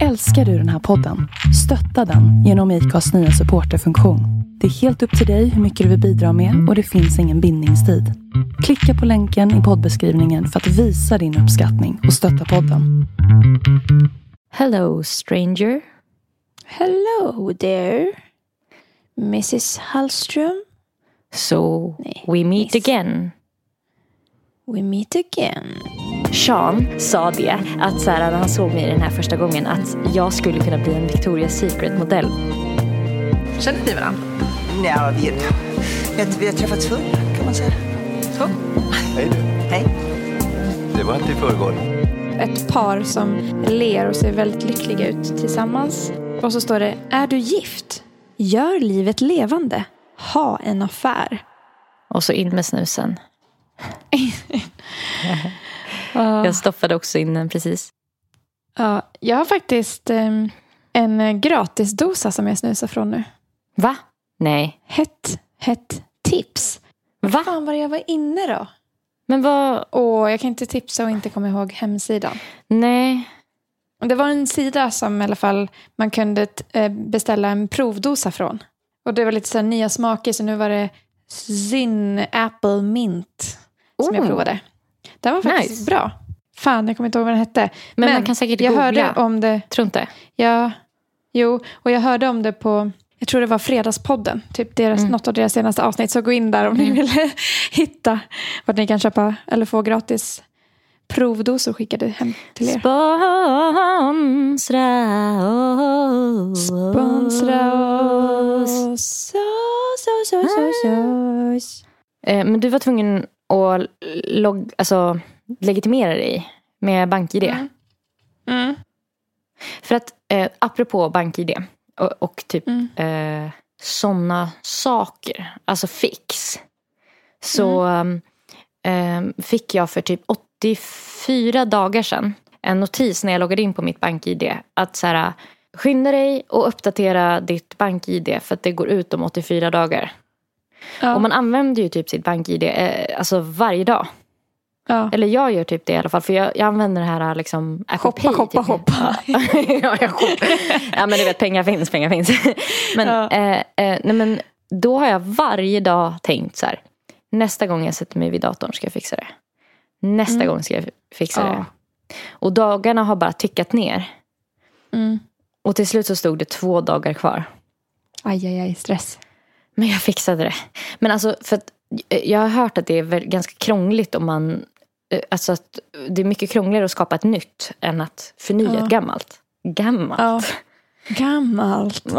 Älskar du den här podden? Stötta den genom IKAs nya supporterfunktion. Det är helt upp till dig hur mycket du vill bidra med och det finns ingen bindningstid. Klicka på länken i poddbeskrivningen för att visa din uppskattning och stötta podden. Hello stranger. Hello there, Mrs Hallström. So Nej, we meet miss. again. We meet again. Sean sa det, att så här, när han såg mig den här första gången, att jag skulle kunna bli en Victoria's Secret-modell. Känner ni varandra? Ja, vi, vi, vi har träffats förr kan man säga. Så. Hej du. Hej. Det var inte i förrgår. Ett par som ler och ser väldigt lyckliga ut tillsammans. Och så står det, är du gift? Gör livet levande. Ha en affär. Och så in med snusen. Jag stoppade också in den precis. Ja, jag har faktiskt em, en gratisdosa som jag snusar från nu. Va? Nej. Hett, hett tips. Va? Fan vad jag var inne då. Men vad? Och jag kan inte tipsa och inte komma ihåg hemsidan. Nej. Det var en sida som i alla fall man kunde eh, beställa en provdosa från. Och det var lite så här nya smaker så nu var det Zyn Apple Mint som jag Oh. provade. Den var faktiskt Nice. bra. Fan, jag kommer inte ihåg vad den hette. Men man kan säkert jag googla. hörde om det. Tror inte. Ja, jo, och jag hörde om det på, jag tror det var Fredagspodden, typ deras, Mm. något av deras senaste avsnitt. Så gå in där om ni vill hitta vart ni kan köpa eller få gratis provdosor skickade hem till er. Sponsra oss. Sponsra oss. Så, så, så, så, så. Eh, Men du var tvungen att log- alltså, legitimera dig med BankID. Mm. Mm. För att eh, apropå BankID och, och typ Mm. eh, sådana saker, alltså fix. Så Mm. eh, fick jag för typ 84 dagar sedan en notis när jag loggade in på mitt BankID. Att så här, skynda dig och uppdatera ditt BankID för att det går ut om 84 dagar. Ja. Och man använder ju typ sitt BankID eh, alltså varje dag. ja. Eller jag gör typ det i alla fall. För jag, jag använder det här liksom Apple Hoppa, Pay. hoppa, typ. hoppa. Ja, ja, jag hoppar. ja men du vet pengar finns, pengar finns. men, Ja. eh, eh, nej, men då har jag varje dag tänkt så här. Nästa gång jag sätter mig vid datorn ska jag fixa det. Nästa gång ska jag fixa det. Och dagarna har bara tickat ner. Mm. Och till slut så stod det två dagar kvar. Aj, aj, aj, stress. Men jag fixade det. Men alltså, för att eh, jag har hört att det är ganska krångligt om man... eh, Alltså att det är mycket krångligare att skapa ett nytt än att förnya Ja. ett gammalt. Gammalt? Ja. Gammalt.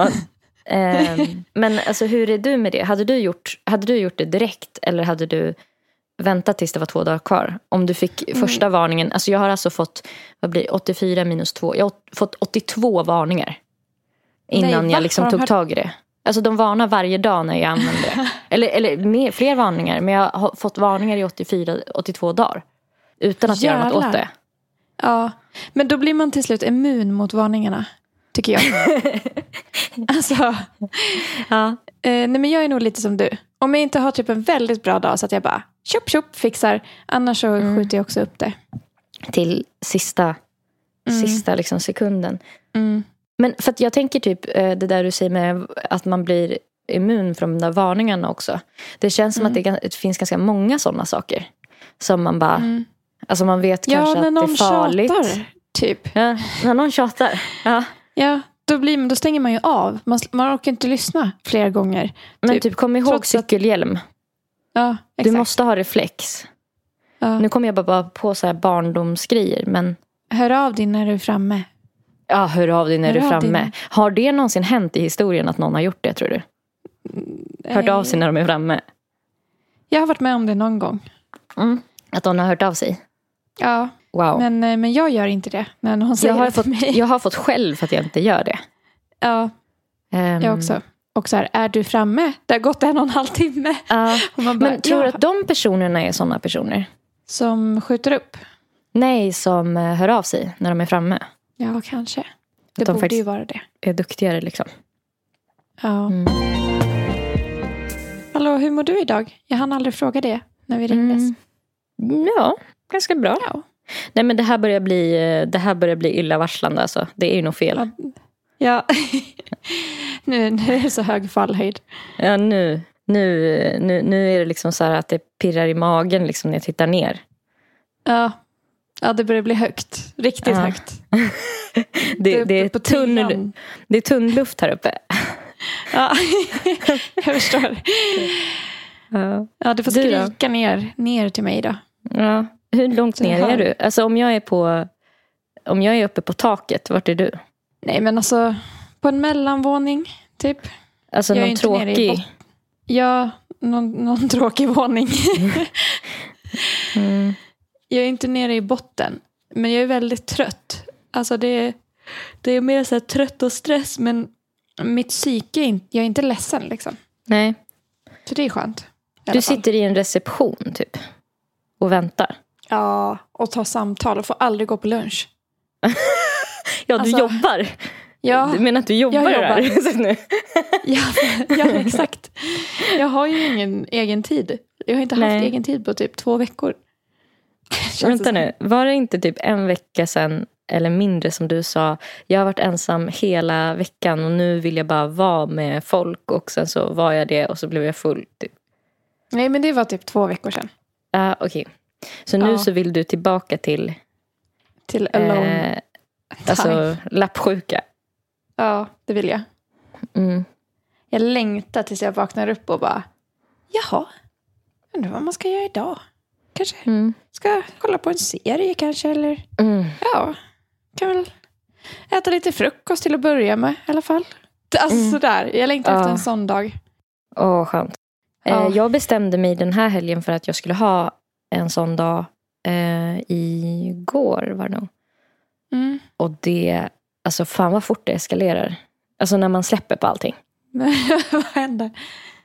Ehm, men alltså hur är du med det? Hade du, gjort, hade du gjort det direkt eller hade du väntat tills det var två dagar kvar? Om du fick Mm. första varningen. Alltså jag har alltså fått vad blir, det, 84 minus 2. Jag har fått 82 varningar. Innan Nej, jag liksom tog tag i det. Alltså de varnar varje dag när jag använder det. eller eller mer, fler varningar. Men jag har fått varningar i 84, 82 dagar. Utan att göra något åt Jävlar. det. Ja, men då blir man till slut immun mot varningarna. Tycker jag. alltså, Ja. eh, nej men jag är nog lite som du. Om jag inte har typ en väldigt bra dag så att jag bara tjopp tjopp fixar. Annars så Mm. skjuter jag också upp det. Till sista, sista liksom sekunden. Mm. Men för att jag tänker typ eh, det där du säger med att man blir immun från de där varningarna också. Det känns som att det, finns ganska många sådana saker. Som man bara, alltså man vet Ja, kanske att det är farligt. tjatar. Typ. Ja, när någon tjatar. Ja. Ja, då, blir, då stänger man ju av. Man, man orkar inte lyssna flera gånger. Men typ, kom ihåg trots att- cykelhjälm. Ja, Du måste ha reflex. ja. Nu kommer jag bara- bara på så här barndomsgrejer. Men Hör av dig när du är framme. Ja, hör av dig när Hör du är framme. dig. Har det någonsin hänt i historien att någon har gjort det tror du? Hört av sig när de är framme? Jag har varit med om det någon gång. Mm. Att någon har hört av sig? Ja, Wow. men, eh, men jag gör inte det när någon säger jag, har det fått, mig. jag har fått skäll för att jag inte gör det. Ja, Ehm, jag också. Och så här, är du framme? Det har gått en och en halv timme. ja. Bara, Men tror du ja, att de personerna är sådana personer? Som skjuter upp? Nej, som eh, hör av sig när de är framme. Ja, kanske. Det de borde faktiskt- ju vara det. Är duktigare liksom. Ja. Mm. Hallå, hur mår du idag? Jag hann aldrig fråga det när vi ringdes. Mm. Ja, ganska bra. Ja. Nej men det här börjar bli, det här börjar bli illavarslande alltså. Det är ju nog fel. Ja. Ja, nu, nu är det så hög fallhöjd. Ja nu, nu, nu, nu är det liksom så här att det pirrar i magen liksom när jag tittar ner. Ja, ja det börjar bli högt. Riktigt Ja. högt. Det, är det, är tunn, det är tunn luft här uppe. Ja, jag förstår. Ja. Ja, du får Du skrika ner, ner till mig då. Ja. Hur långt ner är du? Alltså om jag är på om jag är uppe på taket, vart är du? Nej, men alltså på en mellanvåning, typ. Alltså Jag är någon nere i tråkig? botten. Ja, någon, någon tråkig våning. Mm. Jag är inte nere i botten, men jag är väldigt trött. Alltså det är, det är mer så trött och stress, men mitt psyke, är inte, jag är inte ledsen liksom. Nej, Så det är skönt. du sitter i en reception typ. Och väntar. Ja, och tar samtal och får aldrig gå på lunch. Ja, du Alltså, jobbar. Ja, Du menar att du jobbar, jag jobbar. där? Nu. ja, ja, exakt. Jag har ju ingen egen tid. Jag har inte haft Nej. egen tid på typ två veckor. Vänta nu, var det inte typ en vecka sedan eller mindre som du sa jag har varit ensam hela veckan och nu vill jag bara vara med folk och sen så var jag det och så blev jag full. Typ. Nej, men det var typ två veckor sedan. Ah, Okej, så nu Ja. så vill du tillbaka till Till alone eh, alltså, lappsjuka. Ja, det vill jag. Mm. Jag längtar tills jag vaknar upp och bara Jaha, undrar vad man ska göra idag. Kanske Mm. ska kolla på en serie kanske eller Mm. ja, kan väl äta lite frukost till att börja med i alla fall. Alltså Mm. sådär, jag längtar efter Ja. en sån dag. Åh, skönt. Ja. Eh, jag bestämde mig den här helgen för att jag skulle ha en sån dag eh, igår var det nog. Mm. Och det, alltså fan vad fort det eskalerar. Alltså när man släpper på allting. vad händer?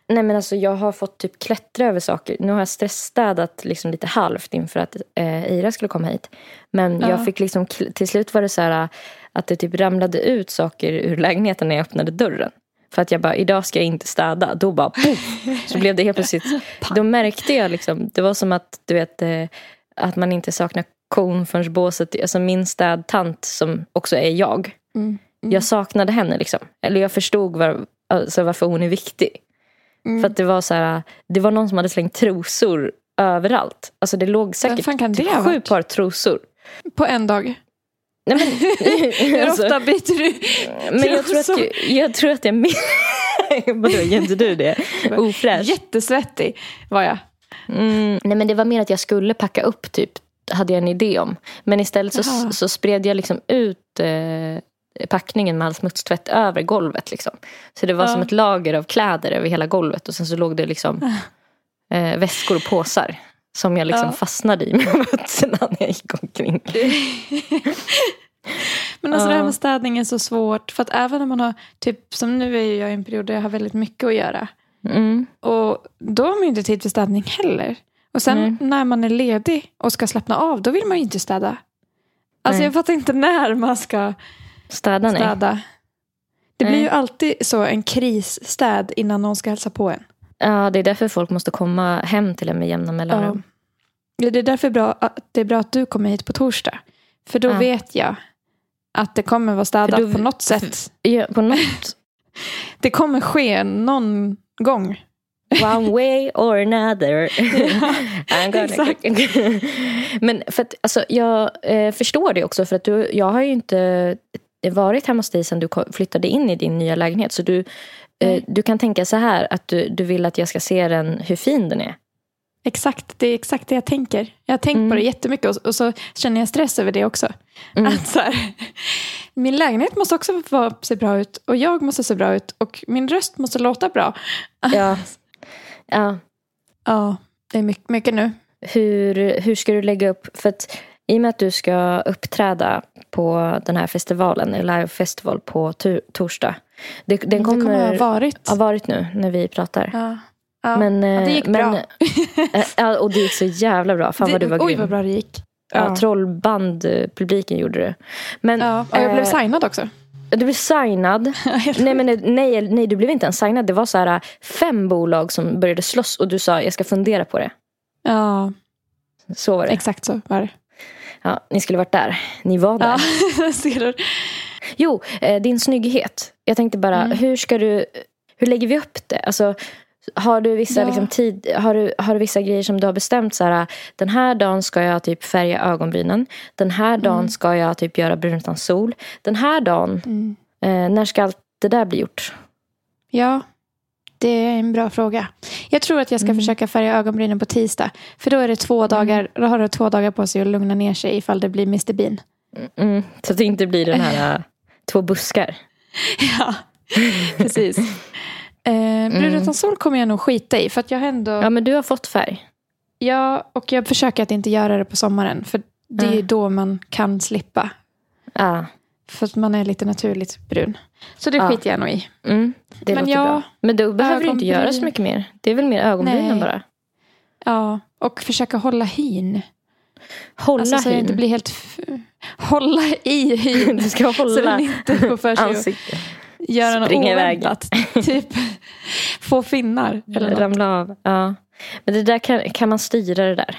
Nej men alltså jag har fått typ klättra över saker. Nu har jag stressstädat liksom lite halvt inför att eh, Ira skulle komma hit. Men Ja. jag fick liksom, till slut var det så här att det typ ramlade ut saker ur lägenheten när jag öppnade dörren. För att jag bara, idag ska jag inte städa. Då bara poff, så blev det helt plötsligt. Då märkte jag liksom, det var som att du vet eh, att man inte saknar kon förrän båset. Alltså min städtant som också är jag. Mm. Jag saknade henne liksom. Eller jag förstod var, alltså varför hon är viktig. Mm. För att det var så här, det var någon som hade slängt trosor överallt. Alltså det låg säkert typ det ha sju par trosor. På en dag. Nej, men, Hur alltså, ofta byter du? men jag tror att trosor? jag, jag tror att jag. Vadå, gör inte du det? Ofräsch. Jättesvettig var jag. Mm, nej men det var mer att jag skulle packa upp typ, hade jag en idé om. Men istället så, Jaha. så spred jag liksom ut eh, packningen med all smutstvätt över golvet. Liksom. Så det var Ja. som ett lager av kläder över hela golvet. Och sen så låg det liksom eh, väskor och påsar. Som jag liksom Ja. fastnade i med fötterna när jag gick omkring. Men alltså Ja. det här med städning är så svårt. För att även om man har, typ som nu är jag i en period där jag har väldigt mycket att göra. Mm. Och då har man ju inte tid för städning heller. Och sen Nej. när man är ledig och ska slappna av, då vill man ju inte städa. Alltså Nej. jag fattar inte när man ska Städa nej. städa. Det blir Nej. ju alltid så en krisstäd innan någon ska hälsa på en. Ja, det är därför folk måste komma hem till en med jämna mellanrum. Ja, Det är därför bra, att det är bra att du kommer hit på torsdag. För då Ja. vet jag att det kommer vara städat då- på något sätt. Ja, på något Det kommer ske någon gång. One way or another. I'm gonna... Men för att, alltså, jag eh, förstår det också. För att du, jag har ju inte varit hemma hos dig sedan du flyttade in i din nya lägenhet. Så du, eh, Nej. du kan tänka så här att du, du vill att jag ska se den, hur fin den är. Exakt, det är exakt det jag tänker. Jag har tänkt Mm. på det jättemycket och, och så känner jag stress över det också. Mm. Att så här, min lägenhet måste också få se bra ut och jag måste se bra ut och min röst måste låta bra. Ja. ja. Ja, det är mycket, mycket nu. Hur, hur ska du lägga upp? För att i och med att du ska uppträda på den här festivalen, Live Festival på torsdag. Det, den det kommer, kommer ha varit. ha varit nu när vi pratar. Ja. Ja. Men, ja, det eh, gick men, bra. eh, ja, och det gick så jävla bra. Fan vad det, du var oj grym. vad bra det gick. Ja, trollband-publiken gjorde det. Men Ja, och jag blev eh, signad också. du blev signad. nej, men nej, nej, du blev inte ens signad. Det var så här fem bolag som började slåss och du sa jag ska fundera på det. Ja, Så var det. exakt så var det. Ja, ni skulle varit där. Ni var där. Ja, ser du? Jo, eh, din snygghet. Jag tänkte bara, Mm. hur ska du... Hur lägger vi upp det? Alltså, har du vissa Ja. liksom, tid, har du, har du vissa grejer som du har bestämt så här, den här dagen ska jag typ färga ögonbrynen. Den här dagen Mm. ska jag typ göra brun utan sol. Den här dagen, eh, när ska allt det där bli gjort? Ja, det är en bra fråga. Jag tror att jag ska försöka färga ögonbrynen på tisdag. För då är det två dagar, då har du två dagar på sig att lugna ner sig ifall det blir Mr Bean. Mm, så att det inte blir den här två buskar. Ja, precis. Eh, brun utan sol kommer jag nog skita i. För att jag ändå... Ja, men du har fått färg. Ja, och jag försöker att inte göra det på sommaren. För det är Nej. då man kan slippa. Ja, För att man är lite naturligt brun. Så det Ja. skiter jag nog i. mm, det Men låter jag- bra. Men då behöver du inte göra så mycket mer. Det är väl mer ögonbrynen Nej. bara. Ja, och försöka hålla hyn. Hålla Alltså så jag hyn. inte blir helt... Hålla i hyn. Du ska Så hålla den inte får för sig att göra något oväntat. typ få finnar. Eller. Ramla av. Ja. Men det där kan, kan man styra det där?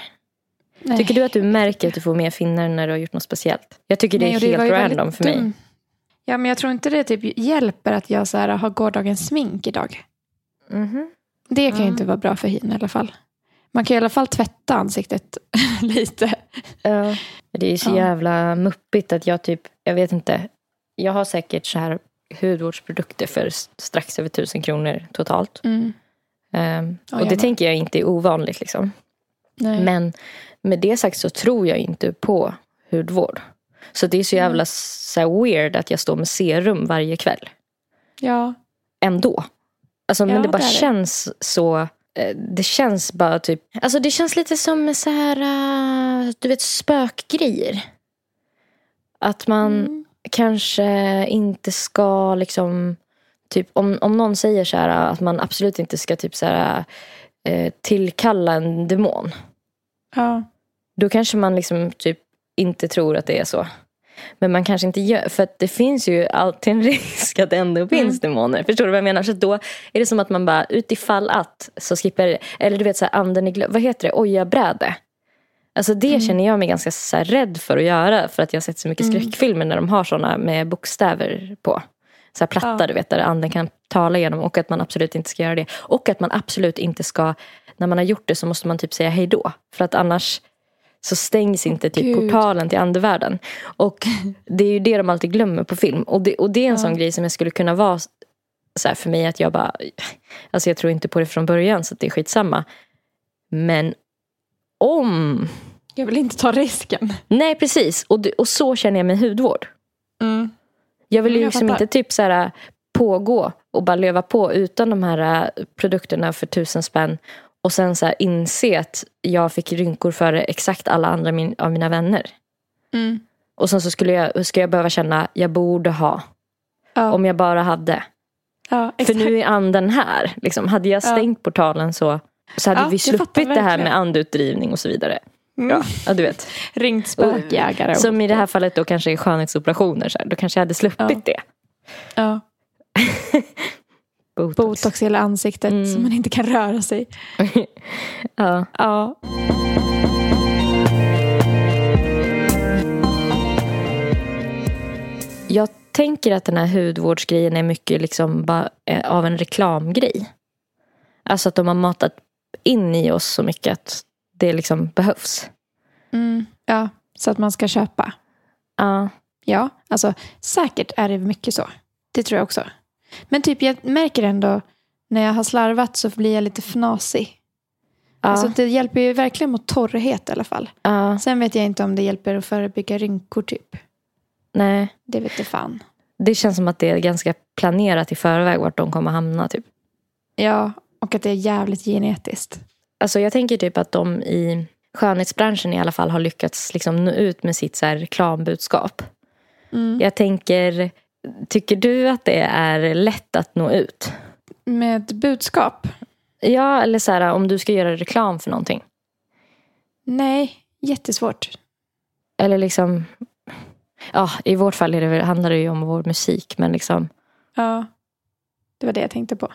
Nej. Tycker du att du märker att du får mer finnar när du har gjort något speciellt? Jag tycker det Nej, är helt ju random för mig. Ja, men jag tror inte det typ hjälper att jag så här, har gårdagens smink idag. Mhm. Det kan ju Mm. inte vara bra för hyn i alla fall. Man kan i alla fall tvätta ansiktet lite. Ja. Det är så Ja. jävla muppigt att jag typ, jag vet inte. Jag har säkert så här hudvårdsprodukter för strax över tusen kronor totalt. Mm. Ja, och det tänker jag inte är ovanligt liksom. Nej. Men med det sagt så tror jag inte på hudvård. Så det är så jävla så här weird att jag står med serum varje kväll. Ja, Ändå. Alltså, men Ja, det bara det är det. känns så... eh, Det känns bara typ... Alltså det känns lite som så här, eh, du vet spökgrejer. Att man Mm. kanske inte ska liksom... Typ om, om någon säger så här att man absolut inte ska typ så här, eh, tillkalla en demon. Ja. Då kanske man liksom typ inte tror att det är så. Men man kanske inte gör, för att det finns ju alltid en risk att det ändå finns demoner. Förstår du vad jag menar? Så då är det som att man bara utifall att så skippar jag det. Eller du vet så här, anden i vad heter det, ojabräde. Alltså det känner jag mig ganska så här, rädd för att göra. För att jag har sett så mycket skräckfilmer när de har såna med bokstäver på. Så här platta Ja. du vet, där anden kan tala igenom. Och att man absolut inte ska göra det. Och att man absolut inte ska, när man har gjort det så måste man typ säga hej då. För att annars så stängs inte typ Gud. portalen till andevärlden. Och det är ju det de alltid glömmer på film. Och det, och det är en Ja. sån grej som jag skulle kunna vara så för mig att jag bara, alltså jag tror inte på det från början så att det är skitsamma. Men om, Jag vill inte ta risken. nej precis, och, och så känner jag med hudvård. Mm. Jag vill ju Jag liksom fattar. inte typ så här pågå och bara leva på utan de här äh, produkterna för tusen spänn. Och sen så här inse att jag fick rynkor före exakt alla andra min, av mina vänner. Mm. Och sen så skulle jag, ska jag behöva känna, jag borde ha. Ja. Om jag bara hade. ja, För nu är anden här. Liksom, hade jag Ja. stängt portalen så, så hade Ja, vi sluppit det här med andutdrivning och så vidare. Mm. Ja, ja, du vet. Ringt spökjägare. Som i det här fallet då kanske är skönhetsoperationer. Så här. Då kanske jag hade sluppit Ja. det. Ja. Botox. Botox i hela ansiktet Mm. så man inte kan röra sig. Ja. Ja. Jag tänker att den här hudvårdsgrejen är mycket liksom bara eh, av en reklamgrej. Alltså att de har matat in i oss så mycket att det liksom behövs. Mm. ja, så att man ska köpa. Ja. Ja, alltså säkert är det mycket så. Det tror jag också. Men typ jag märker ändå när jag har slarvat så blir jag lite fnasig. Ja. Alltså det hjälper ju verkligen mot torrhet i alla fall. ja. Sen vet jag inte om det hjälper att förebygga rynkor typ. Nej. Det vet jag fan. Det känns som att det är ganska planerat i förväg vart de kommer hamna. Typ. Ja, och att det är jävligt genetiskt. Alltså jag tänker typ att de i skönhetsbranschen i alla fall har lyckats liksom nå ut med sitt så här reklambudskap. Mm. Jag tänker, tycker du att det är lätt att nå ut? Med budskap? Ja, eller så här om du ska göra reklam för någonting. Nej, jättesvårt. Eller liksom, ja i vårt fall är det, handlar det ju om vår musik. Men liksom, Ja, det var det jag tänkte på.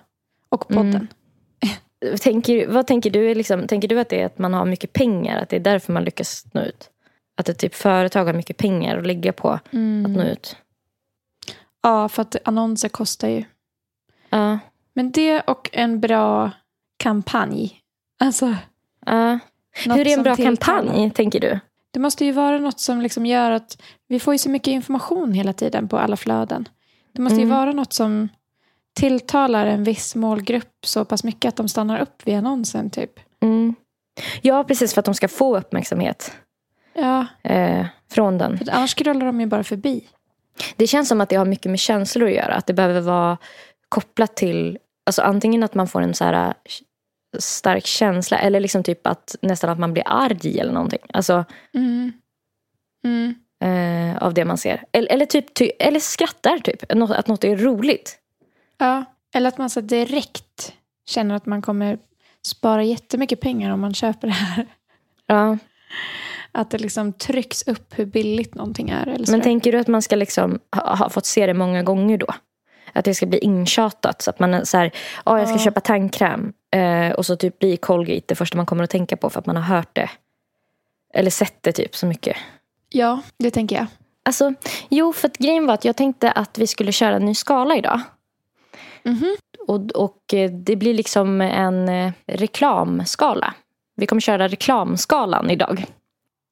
Och Mm. podden. tänker, vad tänker du? Liksom, tänker du att det är att man har mycket pengar? Att det är därför man lyckas nå ut? Att ett typ företag har mycket pengar att lägga på att nå ut. Ja, för att annonser kostar ju. Ja. Men det och en bra kampanj. Alltså, ja. Hur är en bra kampanj, tänker du? Det måste ju vara något som liksom gör att vi får ju så mycket information hela tiden på alla flöden. Det måste ju Mm. vara något som tilltalar en viss målgrupp så pass mycket att de stannar upp vid annonsen typ. Mm. Ja, precis för att de ska få uppmärksamhet Ja, eh, från den. för annars scrollar de ju bara förbi. Det känns som att det har mycket med känslor att göra. Att det behöver vara kopplat till alltså antingen att man får en så här eh, stark känsla eller liksom typ att nästan att man blir arg eller någonting. Alltså Mm. Mm. eh, av det man ser. Eller, eller, typ, ty, eller skrattar typ. Nå- Att något är roligt. Ja, eller att man så direkt känner att man kommer spara jättemycket pengar om man köper det här. Ja. Att det liksom trycks upp hur billigt någonting är. Eller Men tänker du att man ska liksom ha, ha fått se det många gånger då? Att det ska bli intjatat så att man så här, ja jag ska Ja. köpa tandkräm eh, och så typ blir Colgate det första man kommer att tänka på för att man har hört det. Eller sett det typ så mycket. Ja, det tänker jag. Alltså, jo för att grejen var att jag tänkte att vi skulle köra en ny skala idag. Mhm. Och, och eh, det blir liksom en eh, reklamskala. Vi kommer köra reklamskalan idag.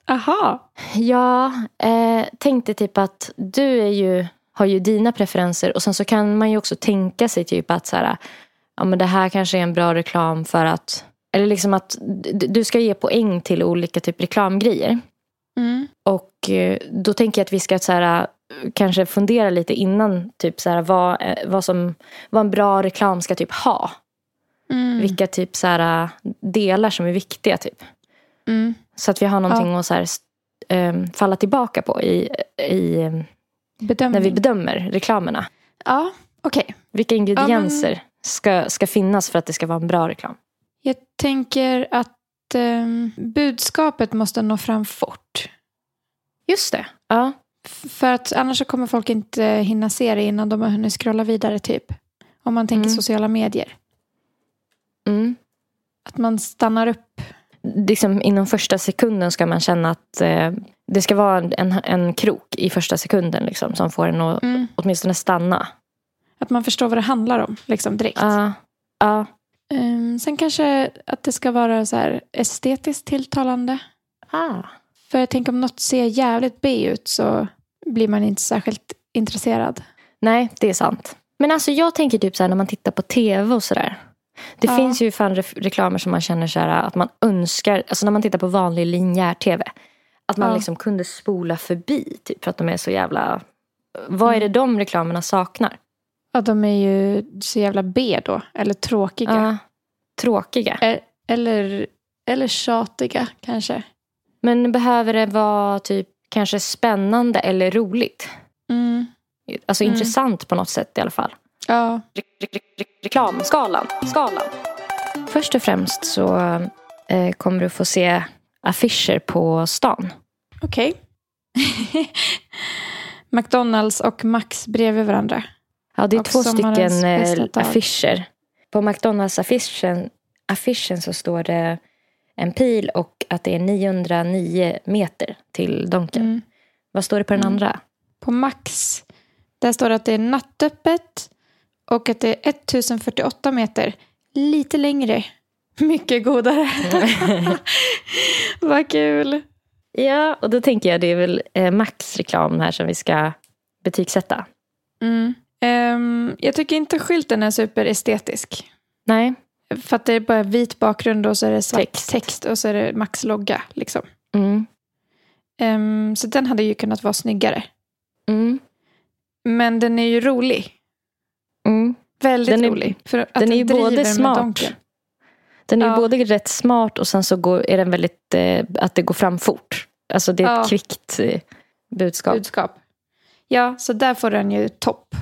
Aha. Jag eh, tänkte typ att du är ju, har ju dina preferenser och sen så kan man ju också tänka sig typ att så här, ja, men det här kanske är en bra reklam för att eller liksom att du ska ge poäng till olika typ reklamgrejer. Mm. Och eh, då tänker jag att vi ska så här, kanske fundera lite innan typ så här, vad, eh, vad, som, vad en bra reklam ska typ ha. Mm. Vilka typ så här, delar som är viktiga typ. Mm. Så att vi har någonting att så här, ehm, falla tillbaka på i, i, ehm, Bedömning. när vi bedömer reklamerna. ja, okej. Vilka ingredienser ska, ska finnas för att det ska vara en bra reklam? Jag tänker att ehm, budskapet måste nå fram fort. Just det. Ja. För att annars kommer folk inte hinna se det innan de har hunnit scrolla vidare typ. Om man tänker Mm. sociala medier. Mm. Att man stannar upp. Liksom, inom första sekunden ska man känna att eh, det ska vara en, en, krok i första sekunden liksom, som får en att Mm. åtminstone stanna. Att man förstår vad det handlar om liksom direkt. Ja. Ja. Ehm, sen kanske att det ska vara så här estetiskt tilltalande. Ah. För jag tänker om något ser jävligt B ut så blir man inte särskilt intresserad. Nej, det är sant. Men alltså jag tänker typ så här när man tittar på tv och sådär. Det Ja. finns ju fan re- reklamer som man känner så här att man önskar, alltså när man tittar på vanlig linjär tv. Att man Ja. liksom kunde spola förbi typ för att de är så jävla... Vad är det de reklamerna saknar? Ja, de är ju så jävla B då. Eller tråkiga. Ja. Tråkiga. E- Eller, eller tjatiga kanske. Men behöver det vara typ kanske spännande eller roligt? Mm. Alltså Mm. intressant på något sätt i alla fall. Ja. reklamskalan. Skalan. Först och främst så eh, kommer du få se affischer på stan. Okej. McDonalds och Max bredvid varandra. Ja, det är Och två stycken eh, affischer. På McDonalds affischen, affischen så står det en pil och att det är 909 meter till Donken. Mm. Vad står det på den Mm. andra? På Max, där står det att det är nattöppet och att det är 1048 meter. Lite längre. Mycket godare. Vad kul. Ja, och då tänker jag det är väl eh, Max reklam här som vi ska betygsätta. Mm. Ehm, jag tycker inte skylten är superestetisk. Nej. För att det är bara vit bakgrund och så är det svart Text. text, och så är det Max logga. Liksom. Mm. Ehm, så den hade ju kunnat vara snyggare. Mm. Men den är ju rolig. Väldigt Den är- rolig. För att den är ju driver både smart. Den är ju Ja. både rätt smart och sen så går, är den väldigt, eh, att det går fram fort. Alltså det är ett Ja. kvickt eh, budskap. budskap. Ja, så där får den ju topp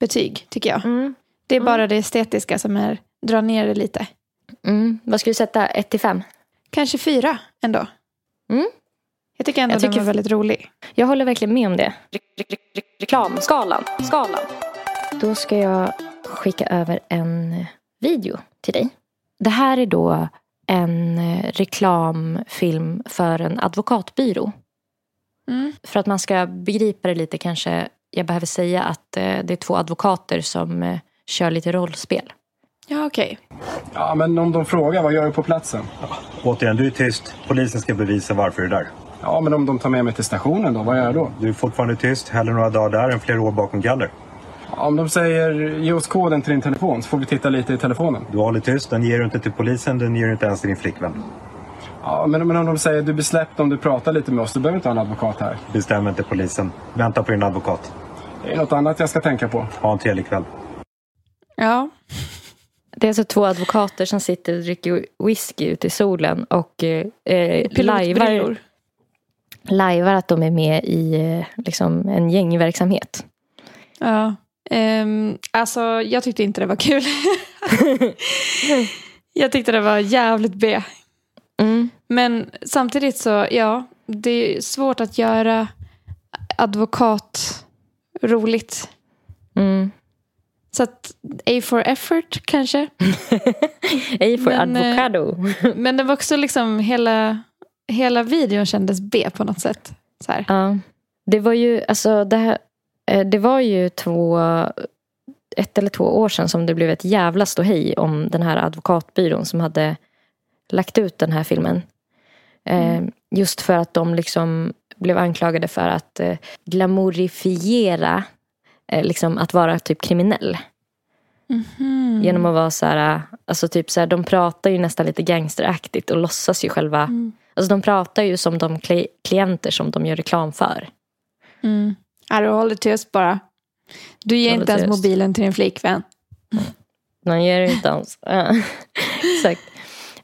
betyg tycker jag. Mm. Det är Mm. bara det estetiska som är, drar ner det lite. Mm. Vad ska du sätta? 1 till 5? Kanske fyra ändå. Mm. Jag tycker ändå Jag att den tycker- var väldigt rolig. Jag håller verkligen med om det. Reklamskalan. Skalan. Då ska jag skicka över en video till dig. Det här är då en reklamfilm för en advokatbyrå Mm. För att man ska begripa det lite kanske jag behöver säga att eh, det är två advokater som eh, kör lite rollspel. Ja, okej. Ja, men om de frågar, vad gör du på platsen? Återigen, du är tyst. Polisen ska bevisa varför du är där. Ja, men om de tar med mig till stationen då, vad gör jag då? Du är fortfarande tyst. Hellre några dagar där än flera år bakom galler. Om de säger, ge oss koden till din telefon så får vi titta lite i telefonen. Du håller tyst. Den ger du inte till polisen. Den ger du inte ens till din flickvän. Ja, men, men om de säger, du blir släppt om du pratar lite med oss, du behöver inte ha en advokat här. Bestäm inte polisen. Vänta på din advokat. Det är något annat jag ska tänka på. Ha en trevlig kväll. Ja. Det är alltså två advokater som sitter och dricker whisky ute i solen och eh, eh, lajvar, lajvar att de är med i eh, liksom, en gängverksamhet. Ja. Ehm, alltså, jag tyckte inte det var kul. jag tyckte det var jävligt B. Mm. Men samtidigt så, ja, det är svårt att göra advokat roligt. Mm. Så att A for effort kanske. A for Men, eh, avocado. Men det var också liksom hela, hela videon kändes B på något sätt. Så här. Ja. Det var ju, alltså det, här, det var ju två, ett eller två år sedan som det blev ett jävla ståhej om den här advokatbyrån som hade lagt ut den här filmen. Eh, just för att de liksom blev anklagade för att eh, glamourifiera eh, liksom att vara typ kriminell. Mhm. Genom att vara så här, alltså typ så här, de pratar ju nästan lite gangsteraktigt och låtsas ju själva, Mm. alltså de pratar ju som de kli- klienter som de gör reklam för. Mm. Ja, du håller tyst bara. Du ger inte ens tyst. mobilen till din flickvän. Man gör det inte ens. Exakt.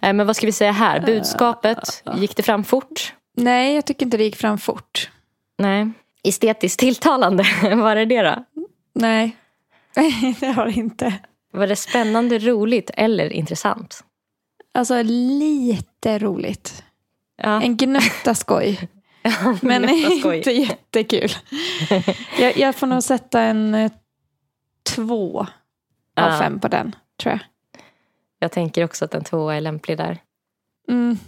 Men vad ska vi säga här? Budskapet, gick det fram fort? Nej, jag tycker inte det gick fram fort. Nej. Estetiskt tilltalande, var det det då? Nej, det har det inte. Var det spännande, roligt eller intressant? Alltså lite roligt. Ja. En gnutta skoj. Men inte jättekul. Jag, jag får nog sätta en eh, två av Ja. fem på den, tror jag. Jag tänker också att en tvåa är lämplig där. Mm.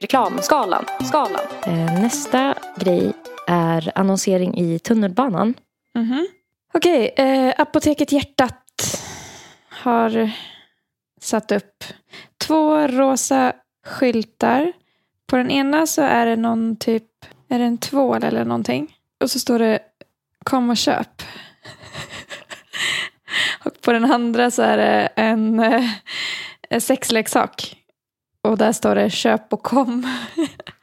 Reklamskalan. Skalan. Eh, nästa grej är annonsering i tunnelbanan. Mhm. Okej, eh, Apoteket Hjärtat har satt upp två rosa skyltar. På den ena så är det någon typ, är det en tvål eller någonting? Och så står det kom och köp. och på den andra så är det en, eh, en sexleksak. Och där står det köp och kom.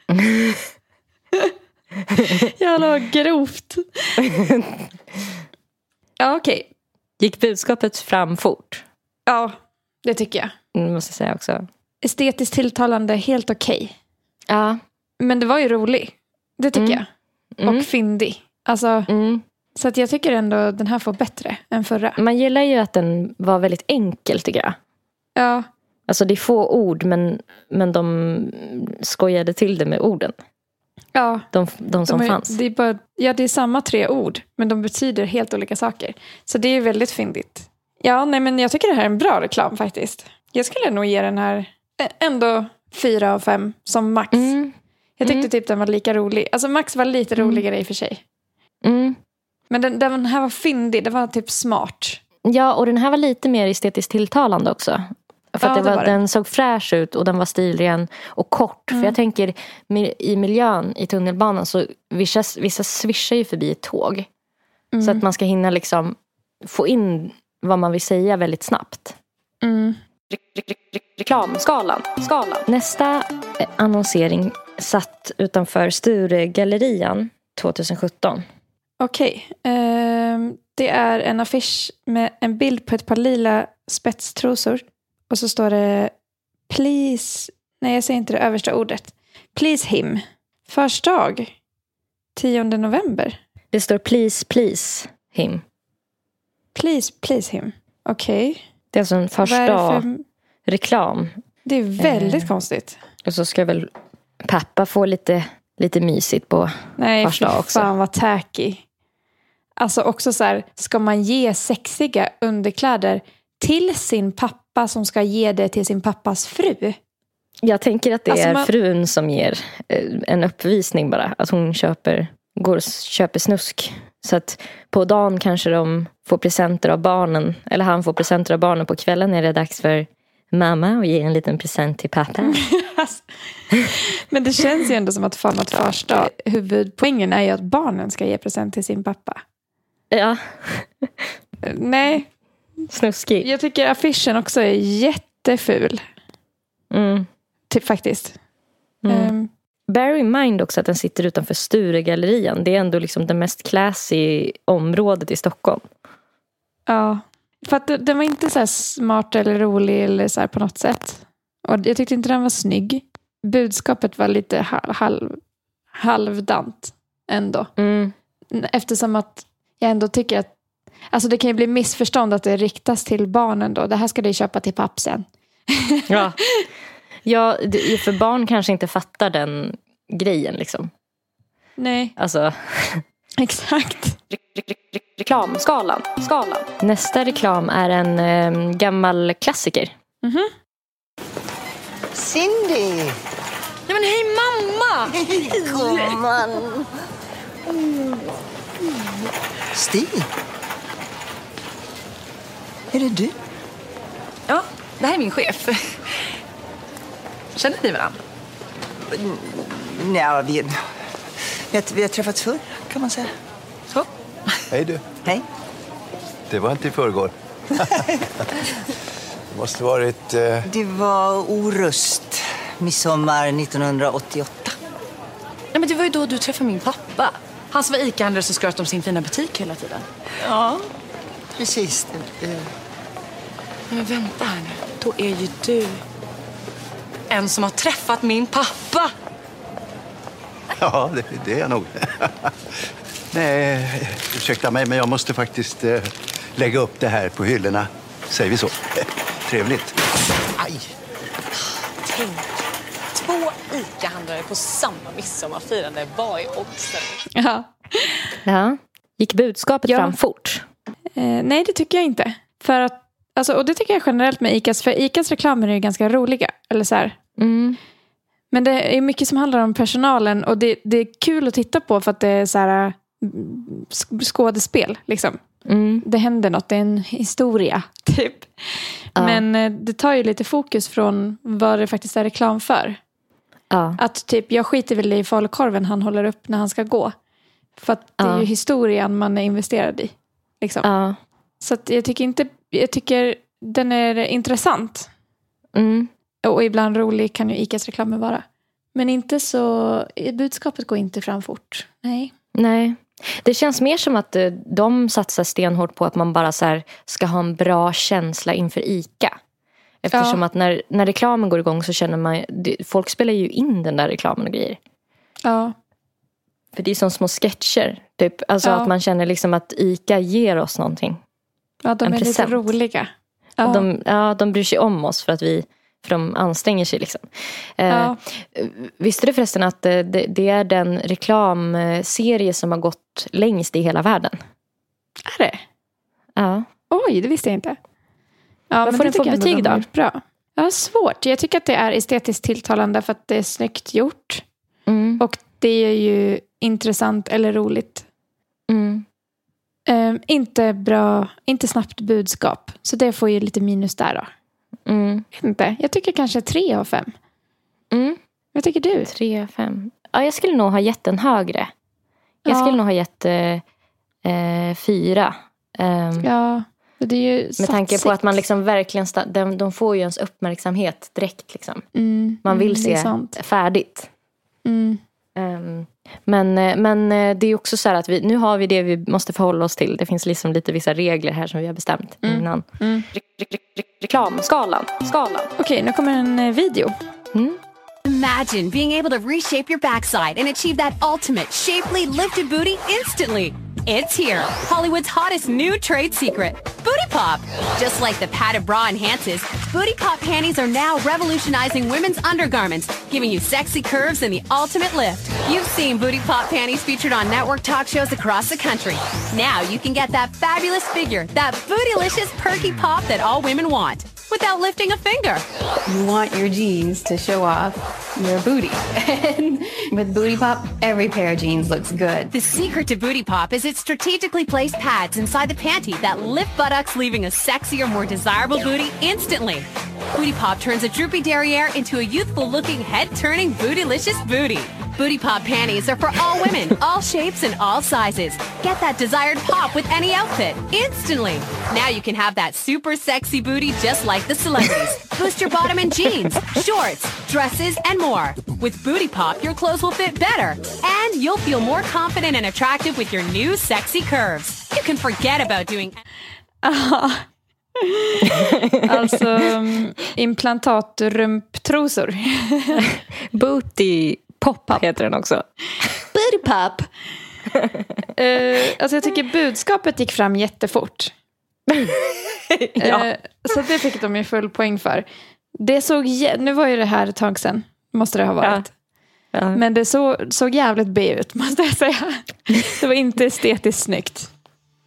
Jävlar vad grovt. Ja, okej. Gick budskapet fram fort? Ja, det tycker jag. Mm, måste jag säga också. Estetiskt tilltalande, helt okej. Ja. Men det var ju rolig. Det tycker Mm. jag. Mm. Och fyndig. Alltså, Mm. så att jag tycker ändå den här får bättre än förra. Man gillar ju att den var väldigt enkel tycker jag. Ja, Alltså det är få ord men, men de skojade till det med orden. ja. De, de som de är, fanns. Det är bara, ja, det är samma tre ord, men de betyder helt olika saker. Så det är väldigt fyndigt. Ja, nej, men jag tycker det här är en bra reklam faktiskt. Jag skulle nog ge den här ändå fyra av fem som max. Mm. Jag tyckte Mm. typ den var lika rolig. Alltså max var lite roligare i och för sig. Mm. Men den, den här var fyndig, det var typ smart. Ja, och den här var lite mer estetiskt tilltalande också. För Ja, det det var, det. den såg fräsch ut och den var stilren och kort. Mm. För jag tänker i miljön i tunnelbanan så vissa, vissa svischar ju förbi ett tåg. Så Mm. att man ska hinna liksom få in vad man vill säga väldigt snabbt. Mm. Reklamskalan. Skalan. Nästa eh, annonsering satt utanför Sturegallerian 2017. Okej. Ehm, det är en affisch med en bild på ett par lila spetstrosor. Och så står det Please... Nej, jag säger inte det översta ordet. Please him. Fars dag. 10 november. Det står please, please him. Please, please him. Okej. Det är alltså en första för... reklam. Det är väldigt Eh. konstigt. Och så ska väl pappa få lite, lite mysigt på Nej, dag också. fan vad tacky. Alltså också så här, ska man ge sexiga underkläder till sin pappa som ska ge det till sin pappas fru? Jag tänker att det Alltså, är man- frun som ger eh, en uppvisning bara. Att hon köper, går och köper snusk. Så att på dagen kanske de får presenter av barnen. Eller han får presenter av barnen. På kvällen är det dags för mamma att ge en liten present till pappa. Men det känns ju ändå som att Fan dag, huvudpoängen är ju att barnen ska ge present till sin pappa. Ja, Nej, snuskig. jag tycker affischen också är jätteful. Mm. Typ faktiskt. Mm. Ehm, Bear in mind också att den sitter utanför Sturegallerian. Det är ändå liksom det mest classy området i Stockholm. ja. För att det- den var inte så smart eller rolig eller så på något sätt. Och jag tyckte inte den var snygg. Budskapet var lite halv, halvdant ändå. Mm. Eftersom att jag ändå tycker att Alltså det kan ju bli missförstånd att det riktas till barnen då. Det här ska du köpa till pappsen. Ja. ja, för barn kanske inte fattar den grejen. Liksom. Nej, Alltså, exakt. reklamskalan. Skalan. Nästa reklam är en eh, gammal klassiker. Cindy! Nej men hej mamma! Gumman! Stig? Är det du? Ja, det här är min chef. Känner ni varandra? Nej, vi, vi, har, vi har träffats förr, kan man säga. Så. Hej du. Hej. Det var inte i förrgår. det måste varit... Eh... Det var Orust, midsommar 1988. Nej, men det var ju då du träffade min pappa. Han som var ICA-handlare som skröt om sin fina butik hela tiden. Ja, precis. Men vänta här nu. Då är ju du en som har träffat min pappa. Ja, det, det är jag nog. Nej, ursäkta mig, men jag måste faktiskt eh, lägga upp det här på hyllorna. Säger vi så? Trevligt. Aj! Tänk, två ICA-handlare på samma midsommarfirande. Vad är oddsen? Ja. Ja. Gick budskapet Ja. fram fort? Eh, nej, det tycker jag inte. För att, alltså, och det tycker jag generellt med ICAs. För ICAs reklamer är ju ganska roliga. Eller så här. Mm. Men det är mycket som handlar om personalen. Och det, det är kul att titta på för att det är så här, mm, sk- skådespel. Liksom. Mm. Det händer något, det är en historia. Typ. Ja. Men eh, det tar ju lite fokus från vad det faktiskt är reklam för. Ja. Att typ, jag skiter väl i falukorven han håller upp när han ska gå. För att det är Ja. ju historien man är investerad i. Liksom. Så jag tycker inte, jag tycker den är intressant. Mm. Och ibland rolig kan ju ICAs reklamer vara. Men inte så, budskapet går inte fram fort. Nej. Nej. Det känns mer som att eh, de satsar stenhårt på att man bara så ska ha en bra känsla inför ICA. Eftersom Ja. att när, när reklamen går igång så känner man, folk spelar ju in den där reklamen och grejer. Ja. För det är som små sketcher. Typ. Alltså Ja. att man känner liksom att ICA ger oss någonting. Ja, de En är present. lite roliga. Ja. De, ja, de bryr sig om oss för att vi för de anstränger sig. Liksom. Eh, Ja. Visste du förresten att eh, det, det är den reklamserie som har gått längst i hela världen? Är det? Ja. Oj, det visste jag inte. Ja, Vad men får den för betyg då? Bra. Ja, svårt. Jag tycker att det är estetiskt tilltalande för att det är snyggt gjort. Mm. Och det är ju intressant eller roligt. Mm. Ehm, inte bra, inte snabbt budskap. Så det får ju lite minus där då. Mm. Inte. Jag tycker kanske tre av fem. Mm. Vad tycker du? Tre, fem. Ja, jag skulle nog ha gett den högre. Jag Ja. skulle nog ha gett eh, eh, fyra. Ehm, Ja, det är ju Med tanke på att man liksom verkligen, de, de får ju ens uppmärksamhet direkt. Liksom. Mm, Man vill mm, se färdigt. Mm. Men, eh, men eh, det är också så här att vi, nu har vi det vi måste förhålla oss till. Det finns liksom lite vissa regler här som vi har bestämt innan. Mm. Re- re- re- reklamskalan. Skalan. Okej, nu kommer en eh, video. Mm. Imagine being able to reshape your backside and achieve that ultimate shapely lifted booty instantly. It's here, Hollywood's hottest new trade secret, Booty Pop. Just like the padded bra enhances, Booty Pop panties are now revolutionizing women's undergarments, giving you sexy curves and the ultimate lift. You've seen Booty Pop panties featured on network talk shows across the country. Now you can get that fabulous figure, that bootylicious perky pop that all women want. Without lifting a finger. You want your jeans to show off your booty. and with Booty Pop, every pair of jeans looks good. The secret to Booty Pop is its strategically placed pads inside the panty that lift buttocks, leaving a sexier, more desirable booty instantly. Booty Pop turns a droopy derriere into a youthful looking, head turning, bootylicious booty. Booty Pop panties are for all women, all shapes, and all sizes. Get that desired pop with any outfit instantly. Now you can have that super sexy booty just like the celebrities. Boost your bottom in jeans, shorts, dresses, and more. With Booty Pop, your clothes will fit better, and you'll feel more confident and attractive with your new sexy curves. You can forget about doing. Alltså um, implantatrumptrosor. Booty pop heter den också. Booty pop. uh, alltså jag tycker budskapet gick fram jättefort. Ja. Eh, så det fick de ju full poäng för. Det såg, nu var ju det här ett tag sedan, måste det ha varit. Ja. Men det så, såg jävligt B ut, måste jag säga. Det var inte estetiskt snyggt.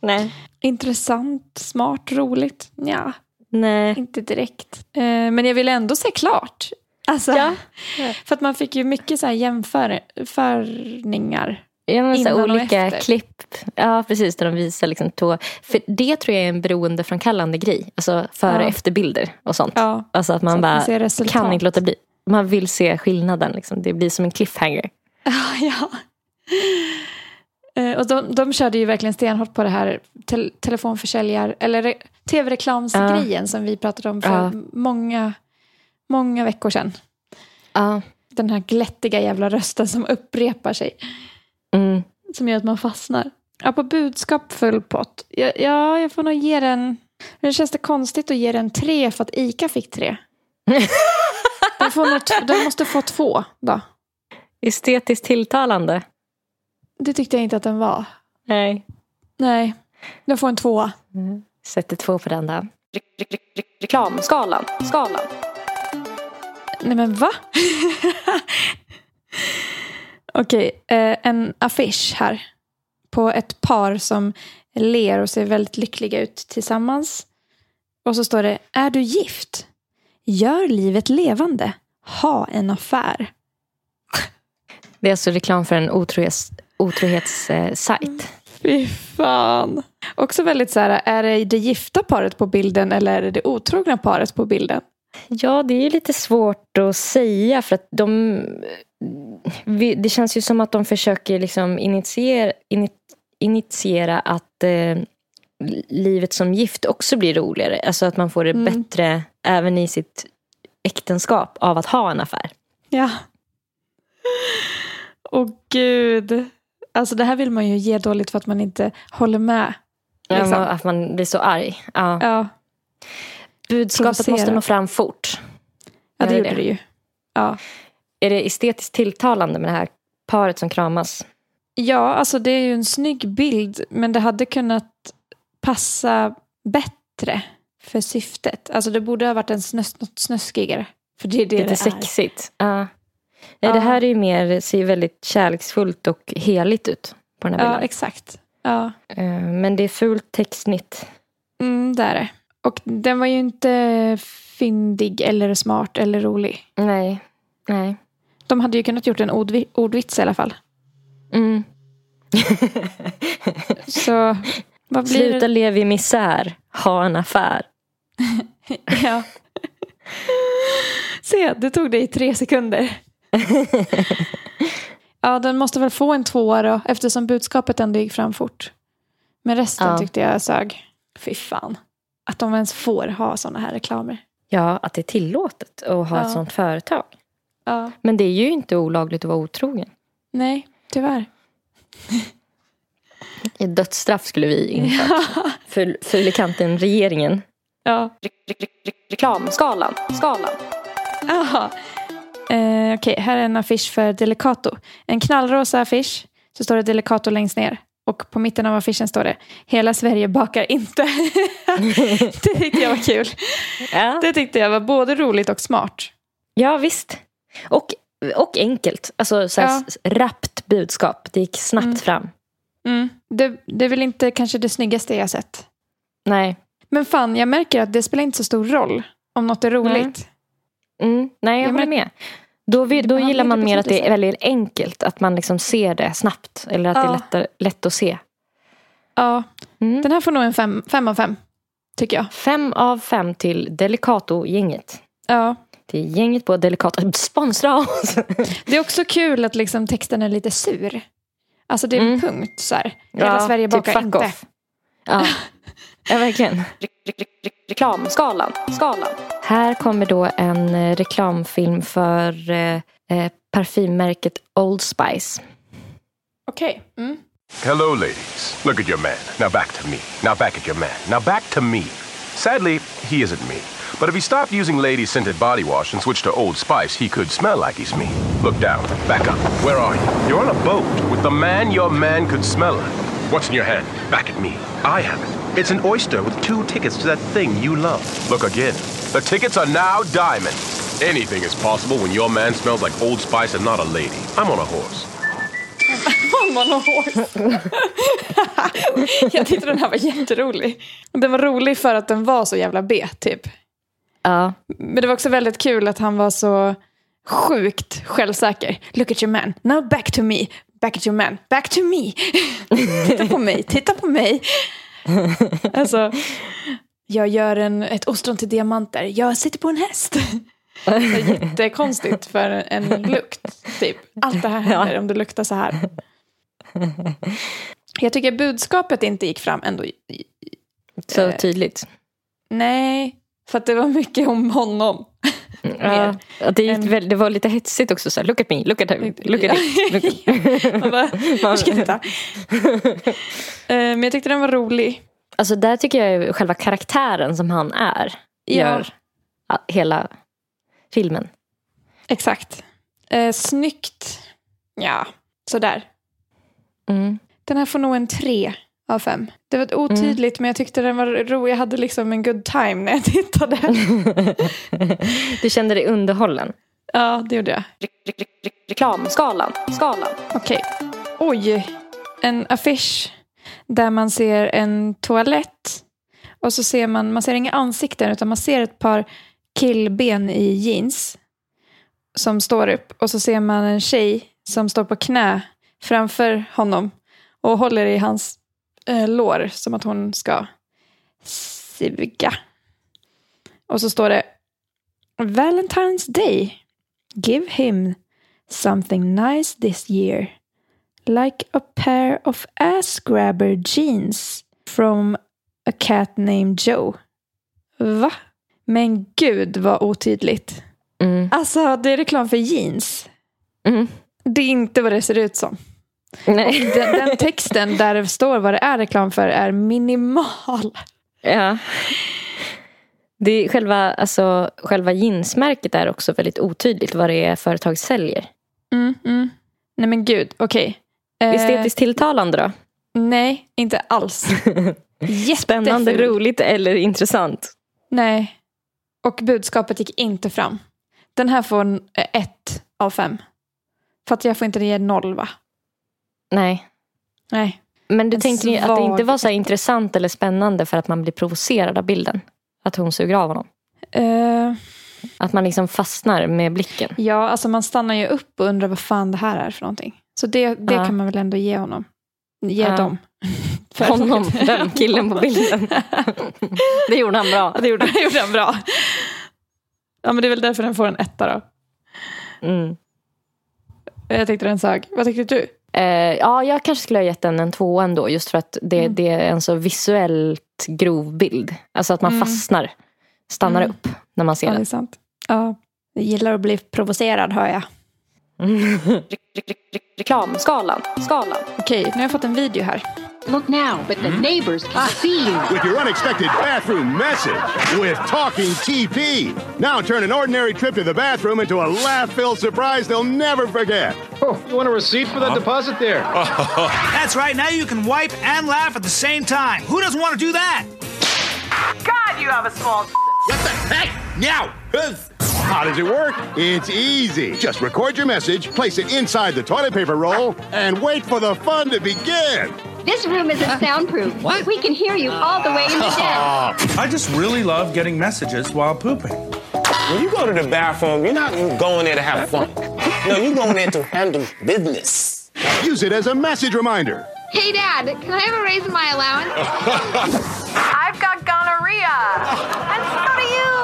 Nej. Intressant, smart, roligt. Ja, Nej. inte direkt. Eh, men jag ville ändå se klart. Alltså, Ja. För att man fick ju mycket så här jämförningar. Ja, men så olika efter. klipp. Ja, precis. Där de visar liksom tå. För det tror jag är en beroendeframkallande grej. Alltså före och Ja. efterbilder och sånt. Ja. Alltså att man Så bara man kan inte låta bli. Man vill se skillnaden. Liksom. Det blir som en cliffhanger. ja. Eh, Och de, de körde ju verkligen stenhårt på det här tel- telefonförsäljar eller re- tv-reklamsgrejen som vi pratade om för Ja. många, många veckor sedan. Ja. Den här glättiga jävla rösten som upprepar sig. Mm. Som gör att man fastnar. Ja, på budskap full pott. Ja, ja, jag får nog ge den... Nu känns det konstigt att ge den tre för att Ica fick tre. Den, får nog den måste få två då. Estetiskt tilltalande. Det tyckte jag inte att den var. Nej. Nej, den får en tvåa. Sätter två på den där. Reklamskalan. Skalan. Nej men va? Okej, eh, en affisch här. På ett par som ler och ser väldigt lyckliga ut tillsammans. Och så står det, är du gift? Gör livet levande. Ha en affär. Det är alltså reklam för en otrohets, otrohetssajt. Fy fan. Också väldigt så här, är det det gifta paret på bilden eller är det det otrogna paret på bilden? Ja, det är lite svårt att säga för att de... Det känns ju som att de försöker liksom initiera, ini- initiera att eh, livet som gift också blir roligare. Alltså att man får det Mm. bättre även i sitt äktenskap av att ha en affär. Ja. Åh gud. Alltså det här vill man ju ge dåligt för att man inte håller med. Ja, Liksom. man- Att man blir så arg. Ja. Ja, Budskapet Provocera. måste nå fram fort. ja det gjorde det ju. Ja. Är det estetiskt tilltalande med det här paret som kramas? ja, alltså det är ju en snygg bild men det hade kunnat passa bättre för syftet. Alltså det borde ha varit en snös, något snuskigare. För det är det Lite det är. sexigt. Ja. Ja, Ja. Det här är ju mer, ser ju väldigt kärleksfullt och heligt ut på den här Ja, bilden. exakt. Ja, Eh, Men det är fult textsnitt. mm, det är det. Och den var ju inte fyndig eller smart eller rolig. Nej. Nej. De hade ju kunnat gjort en ordvi- ordvits i alla fall. Mm. Så vad blir Sluta det? leva i misär, ha en affär. Ja. Se, det tog dig tre sekunder. ja, den måste väl få en tvåa då, eftersom budskapet ändå gick fram fort. Men resten Ja. tyckte jag sög. Fy fan. Att de ens får ha sådana här reklamer. Ja, att det är tillåtet att ha Ja. ett sånt företag. Ja. Men det är ju inte olagligt att vara otrogen. Nej, tyvärr. Ett dödsstraff skulle vi infört. För Fylikanten regeringen. Ja. Reklamskalan. Skalan. Jaha. Eh, Okej, här är en affisch för Delicato. En knallrosa affisch. Så står det Delicato längst ner. Och på mitten av affischen står det Hela Sverige bakar inte. det tyckte jag var kul. Ja, Det tyckte jag var både roligt och smart. ja visst. Och, och enkelt. Alltså så Ja. rappt budskap. Det gick snabbt Mm. fram. Mm. Det, det är väl inte kanske det snyggaste jag sett. Nej. Men fan, jag märker att det spelar inte så stor roll. om något är roligt. Mm, nej, jag Ja, håller med. Då, vi, då gillar man mer att det är väldigt enkelt. Att man liksom ser det snabbt. Eller att det är Ja. lättare, lätt att se. Ja, Mm. den här får nog en fem, fem av fem. Tycker jag. Fem av fem till Delicato-gänget. Ja. Till gänget på Delicato. Sponsra oss! Det är också kul att liksom texten är lite sur. Alltså det är en punkt så här. Hela Ja, Sverige typ bakar fuck inte. off. Ja, ja verkligen. Re- re- re- Reklamskalan. Skalan. Här kommer då en eh, reklamfilm för eh, eh, parfymmärket Old Spice. Okej. Mm. Hello, ladies. Look at your man. Now back to me. Now back at your man. Now back to me. Sadly, he isn't me. But if he stopped using lady scented body wash and switched to Old Spice, he could smell like he's me. Look down. Back up. Where are you? You're on a boat with the man your man could smell like. What's in your hand? Back at me. I have it. It's an oyster with two tickets to that thing you love. Look again. The tickets are now diamond. Anything is possible when your man smells like Old Spice and not a lady. I'm on a horse. Man har horse. jag tyckte den här var jätterolig. Den var rolig för att den var så jävla B typ. Ja. Men det var också väldigt kul att han var så sjukt självsäker. Look at your man. Now back to me. Back at your man. Back to me. titta på mig. Titta på mig. alltså, jag gör en, ett ostron till diamanter. Jag sitter på en häst. Det är jättekonstigt för en lukt. Typ. Allt det här händer om du luktar så här. Jag tycker budskapet inte gick fram ändå. Så Eh, tydligt. Nej, för att det var mycket om honom. Ja, det, gick väl, det var lite hetsigt också. Så här, look at me, look at him, look at it. Man bara, "Var ska titta?" Eh, Men jag tyckte den var rolig. Alltså där tycker jag själva karaktären som han är gör ja, hela filmen. Exakt. Eh, snyggt. Ja, sådär. Mm. Den här får nog en tre av fem. Det var otydligt men jag tyckte den var rolig. Jag hade liksom en good time när jag tittade. Du kände dig underhållen. ja, det gjorde jag. Reklamskalan. Skalan. Okej. Oj. En affisch där man ser en toalett. Och så ser man, man ser inga ansikten utan man ser ett par killben i jeans. Som står upp. Och så ser man en tjej som står på knä framför honom. Och håller i hans eh, lår som att hon ska suga. Och så står det Valentine's Day. Give him something nice this year. Like a pair of ass grabber jeans from a cat named Joe. Va? Men gud vad otydligt. Mm. Alltså det är reklam för jeans. Mm. Det är inte vad det ser ut som. Nej. Den, den texten där det står vad det är reklam för är minimal. Ja. Det är själva, alltså, själva jeansmärket är också väldigt otydligt vad det är företag säljer. Mm, mm. Nej men gud, okej. Eh, Estetiskt tilltalande då? Nej, inte alls. Spännande, roligt eller intressant? Nej. Och budskapet gick inte fram. Den här får eh, ett av fem. För att jag får inte ge noll va? Nej. Nej. Men du En tänker ju att det svag inte var så intressant eller spännande för att man blir provocerad av bilden? Att hon suger av honom? Eh, Att man liksom fastnar med blicken? ja, alltså man stannar ju upp och undrar vad fan det här är för någonting. Så det, det Ja. kan man väl ändå ge honom. Ge Ja. dem. Honom, den killen på bilden. Det gjorde han bra. det gjorde, det gjorde han bra. Ja, men det är väl därför den får en etta då. Mm. Jag tyckte den sög. Vad tyckte du? Eh, ja, jag kanske skulle ha gett den en tvåa ändå. Just för att det, Mm. det är en så visuellt grov bild. Alltså att man Mm. fastnar. Stannar Mm. upp när man ser Ja, det är sant. Ja. Jag gillar att bli provocerad hör jag. Reklamskalan. Skalan. Okej, nu har jag fått en video här. Look now, but the hmm? neighbors can see you. With your unexpected bathroom message with Talking TP. Now turn an ordinary trip to the bathroom into a laugh filled surprise they'll never forget. Oh, you want a receipt for that deposit there? That's right. Now you can wipe and laugh at the same time. Who doesn't want to do that? God, you have a small. What the heck? Now! How does it work? It's easy. Just record your message, place it inside the toilet paper roll, and wait for the fun to begin. This room isn't soundproof. What? We can hear you all the way in the den. I just really love getting messages while pooping. When you go to the bathroom, you're not going there to have fun. No, you're going there to handle business. Use it as a message reminder. Hey, Dad, can I have a raise in my allowance? I've got gonorrhea. And so do you.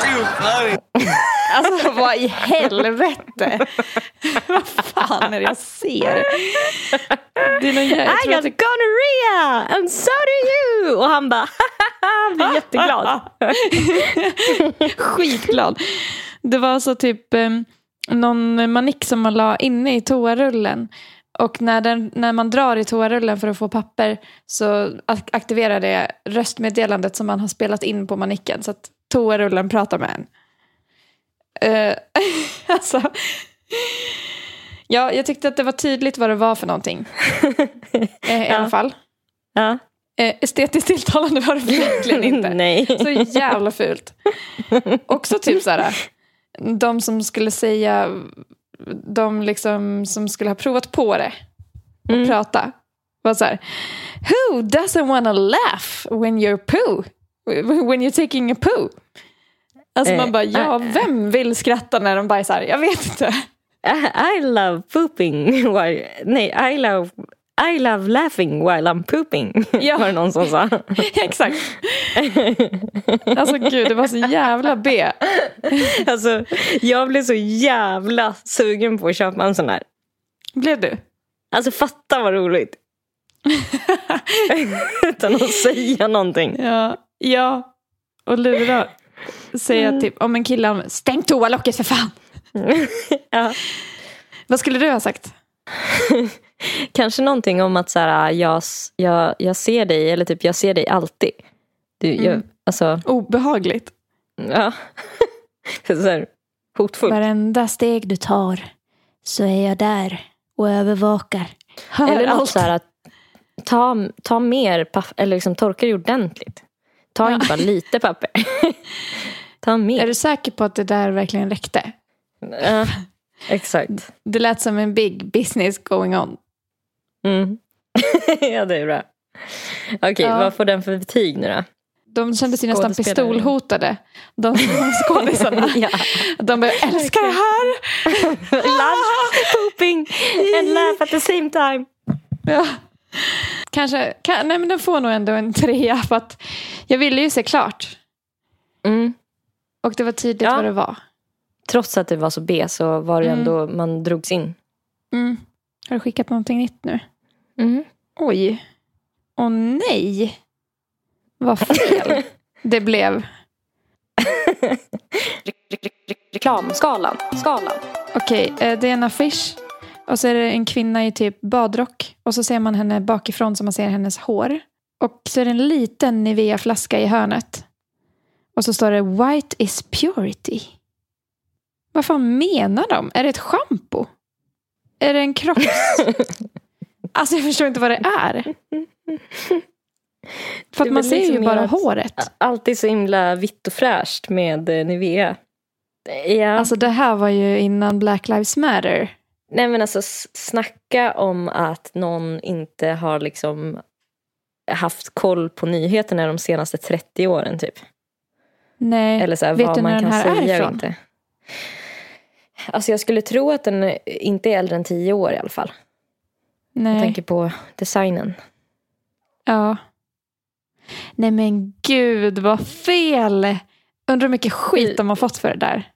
Too funny. Alltså vad i helvete? vad fan är det jag ser? Det är någon jä- jag I got att det- gonorrhea and so do you! Och han bara blir jätteglad. Skitglad. Det var så typ eh, någon manik som man la inne i toarullen. Och när, den, när man drar i toarullen för att få papper så ak- aktiverar det röstmeddelandet som man har spelat in på manicken. Så att toarullen pratar med en. Eh, alltså, ja, jag tyckte att det var tydligt vad det var för någonting. Eh, I alla fall. Ja. Eh, estetiskt tilltalande var det verkligen inte. Nej. Så jävla fult. Också typ så här, de som skulle säga, de liksom som skulle ha provat på det och Mm. prata var så här, who doesn't wanna laugh when you're poo? When you're taking a poo? Alltså Eh, man bara, ja, äh, vem vill skratta när de bajsar? Jag vet inte. I, I love pooping while... Nej, I love... I love laughing while I'm pooping. Ja. Var det någon som sa. Exakt. Alltså gud, det var så jävla B. Alltså, jag blev så jävla sugen på att köpa en sån här. Blev du? Alltså fatta vad roligt. Utan att säga någonting. Ja, ja. och lura. Säga Mm. typ om en kille använder, stäng toalocket för fan. ja. Vad skulle du ha sagt? Kanske någonting om att så här, jag, s- jag, jag ser dig, eller typ jag ser dig alltid. Du, jag, Mm. alltså, Obehagligt. ja. så här, hotfullt. Varenda steg du tar så är jag där och övervakar. Hör Eller något allt. så här att ta, ta mer eller liksom torka det ordentligt. Ta Ja. inte bara lite papper. ta mer. Är du säker på att det där verkligen räckte? Ja, exakt. Det lät som en big business going on. Mm. ja, det är bra. Okej, Ja. vad får den för betyg nu då? De kändes ju nästan pistolhotade. De skådisarna. Ja. De bara, älskar det här. Lunch, pooping and laugh at the same time. Ja. Kanske, kan, nej men den får nog ändå en trea för att jag ville ju se klart. Mm. Och det var tydligt Ja. vad det var. Trots att det var så B så var det Mm. ändå, man drogs in. Mm. Har du skickat någonting nytt nu? Mm. Oj. Åh nej. Vad fel det blev. Reklamskalan. Skalan. Okej, eh, det är en affisch. Och så är det en kvinna i typ badrock. Och så ser man henne bakifrån så man ser hennes hår. Och så är det en liten Nivea-flaska i hörnet. Och så står det White is purity. Vad fan menar de? Är det ett schampo? Är det en kropps... alltså jag förstår inte vad det är. För man ser ju liksom bara mer att- håret. Alltid så himla vitt och fräscht med eh, Nivea. Ja. Alltså det här var ju innan Black Lives Matter. Nej men alltså snacka om att någon inte har liksom haft koll på nyheterna de senaste 30 åren typ. Nej, Eller så här, vet vad du när man den kan här är säga och ifrån? inte. Alltså jag skulle tro att den inte är äldre än 10 år i alla fall. Nej. Jag tänker på designen. Ja. Nej men gud vad fel. Undrar hur mycket skit de har fått för det där.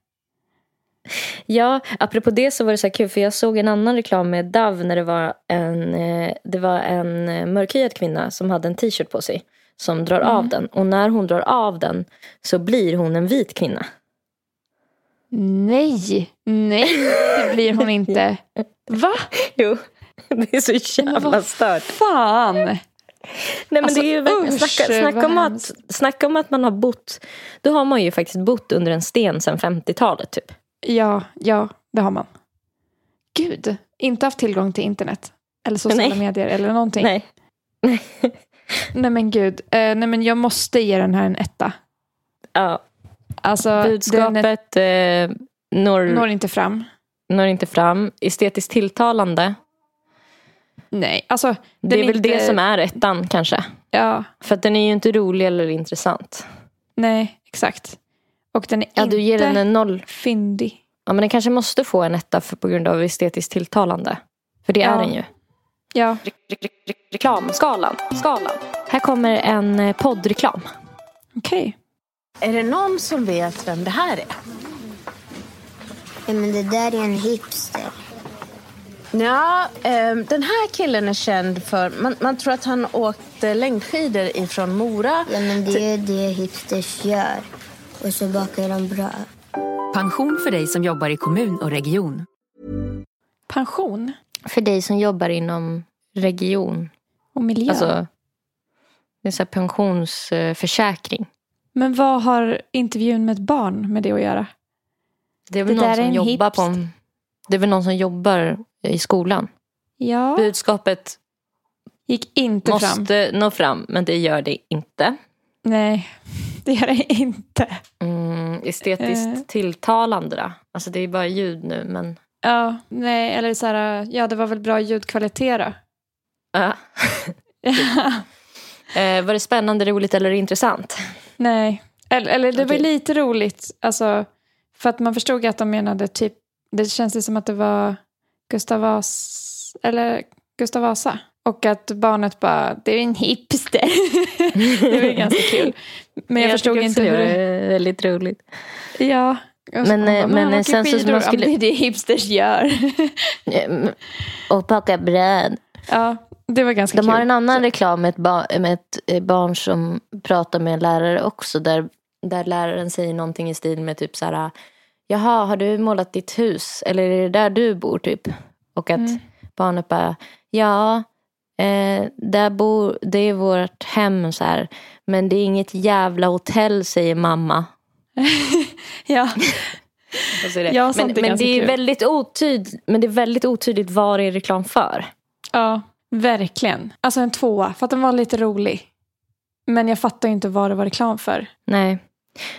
Ja, apropå det så var det så här kul för jag såg en annan reklam med Dove när det var en, eh, det var en eh, mörkhyad kvinna som hade en t-shirt på sig som drar Mm. av den. Och när hon drar av den så blir hon en vit kvinna. Nej, nej det blir hon inte. Va? Jo, det är så jävla stört. Fan. Nej men Alltså, det är ju verkligen, usch, snacka, snacka, om att, snacka om att man har bott, då har man ju faktiskt bott under en sten sedan 50-talet typ. Ja, ja, det har man. Gud, inte haft tillgång till internet. Eller sociala Nej. medier eller någonting. Nej. Nej men gud, eh, nej men jag måste ge den här en etta. Ja. Alltså, den är, Budskapet eh, når, når inte fram. når inte fram. Estetiskt tilltalande. Nej, alltså. Det är väl inte- det som är ettan kanske. Ja, För att den är ju inte rolig eller intressant. nej, exakt. Och den är Ja, inte du ger den en noll. fyndig. Ja, men den kanske måste få en etta för, på grund av estetiskt tilltalande. För det är Ja. den ju. Ja, Reklamskalan. Skalan. Här kommer en eh, poddreklam. okej. Är det någon som vet vem det här är? Ja, men det där är en hipster. Ja, ehm, den här killen är känd för... Man, man tror att han åkte längdskidor ifrån Mora. Ja, men det är det hipsters gör. Och så bakar de bröd. Pension för dig som jobbar i kommun och region. Pension För dig som jobbar inom region. och miljö. Alltså, det är så här pensionsförsäkring. Men vad har intervjun med ett barn med det att göra? Det är väl Det någon som jobbar på en, Det är väl någon som jobbar i skolan. Ja, Budskapet gick inte fram. måste nå fram, men det gör det inte. Nej, det gör det inte. Mm, estetiskt Eh. tilltalande då? Alltså det är bara ljud nu, men... Ja, nej, eller så här, ja det var väl bra ljudkvalitet då. Ja. Eh, var det spännande, roligt eller intressant? Nej, eller, eller det var Okej. lite roligt. Alltså, för att man förstod att de menade typ, det känns som att det var Gustav Vas, eller Gustav Vasa. Och att barnet bara, det är en hipster. det var ganska kul. Men jag, förstod tycker inte hur det var väldigt roligt. Ja. Så Men, hon eh, bara, men, eh, sen så skidor. man skulle- det är det hipsters gör. Och baka bröd. ja, det var ganska De kul. har en annan reklam med ett, ba- med ett eh, barn som pratar med en lärare också. Där, där läraren säger någonting i stil med typ så här. Jaha, har du målat ditt hus? Eller är det där du bor typ? Och att Mm. barnet bara, ja, eh, där bor, det är vårt hem så här. Men det är inget jävla hotell säger mamma. ja. Och så är det. Ja, men är men det är väldigt otydligt, men det är väldigt otydligt vad det är reklam för. Ja, verkligen. Alltså en tvåa, för att den var lite rolig. Men jag fattar ju inte vad det var reklam för. Nej,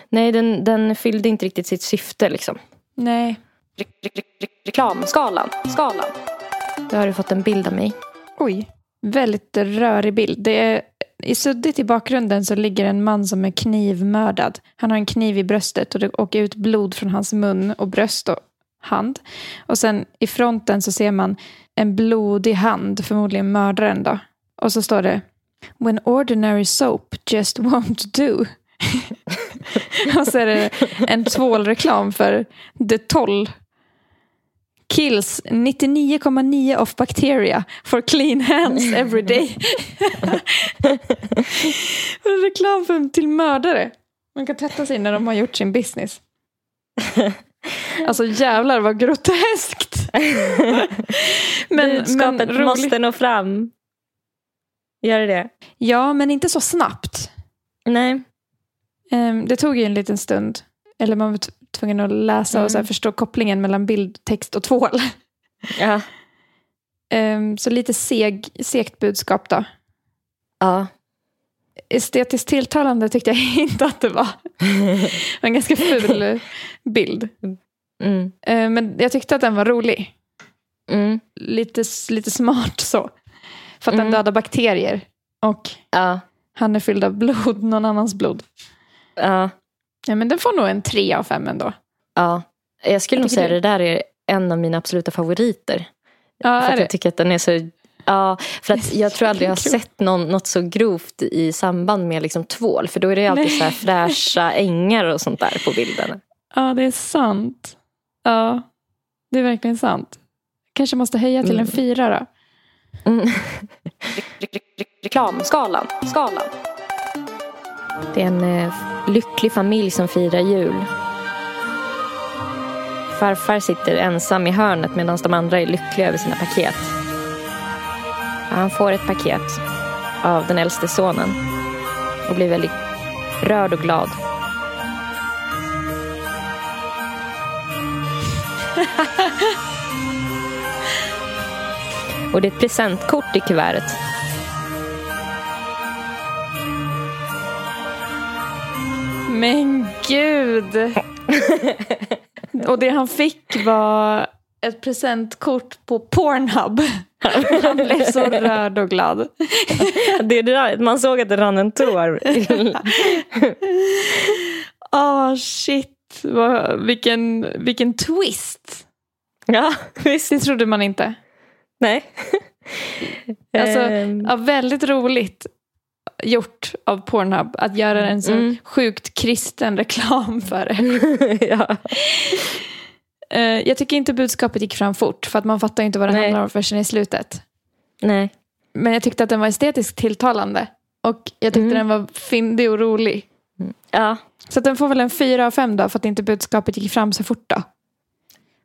Nej den, den fyllde inte riktigt sitt syfte liksom. Nej. Reklamskalan. Skalan. Då har du fått en bild av mig. Oj. Väldigt rörig bild. Det är, I suddigt i bakgrunden så ligger en man som är knivmördad. Han har en kniv i bröstet och det åker ut blod från hans mun och bröst och hand. Och sen i fronten så ser man en blodig hand, förmodligen mördaren då. Och så står det When ordinary soap just won't do. och så är det en tvålreklam för Dettol. Kills 99,9 of bacteria for clean hands every day. reklam för, till mördare. Man kan tvätta sig när de har gjort sin business. Alltså jävlar vad groteskt. men, Budskapet rolig- måste nå fram. Gör det det? Ja, men inte så snabbt. Nej. Ehm, det tog ju en liten stund. Eller man tvungen att läsa och så Mm. förstå kopplingen mellan bild, text och tvål. Ja. Ehm, så lite seg, segt budskap då. Ja. Estetiskt tilltalande tyckte jag inte att det var. Det var en ganska ful bild. Mm. Ehm, men jag tyckte att den var rolig. Mm. Lite, lite smart så. För att den Mm. dödar bakterier. Och Ja. han är fylld av blod, någon annans blod. Ja. Ja, men den får nog en tre av fem ändå. ja. Jag skulle Vad nog säga du? det där är en av mina absoluta favoriter. Ja, för att jag tycker att den är så... Ja, för att jag tror aldrig jag har sett någon, något så grovt i samband med liksom tvål. För då är det alltid Nej. så här fräscha ängar och sånt där på bilderna. Ja, det är sant. Ja, det är verkligen sant. Kanske måste höja till en Mm. fyra då. Mm. Reklamskalan. Skalan. Det är en eh, lycklig familj som firar jul. Farfar sitter ensam i hörnet medan de andra är lyckliga över sina paket. Han får ett paket av den äldste sonen och blir väldigt rörd och glad. Och det är ett presentkort i kuvertet. Men gud! Och det han fick var ett presentkort på Pornhub. Han blev så rörd och glad. det, det, man såg att det rann en tår. Åh, oh, shit. Vad, vilken, vilken twist. Ja, visst. Det trodde man inte. Nej. alltså, Ehm. ja, väldigt roligt gjort av Pornhub att göra en så Mm. sjukt kristen reklam för det. ja. Eh, jag tycker inte budskapet gick fram fort för att man fattar inte vad det Nej. handlar om förrän i slutet. Nej. Men jag tyckte att den var estetiskt tilltalande och jag tyckte Mm. den var fyndig och rolig. Ja. Så den får väl en fyra av fem då för att inte budskapet gick fram så fort då.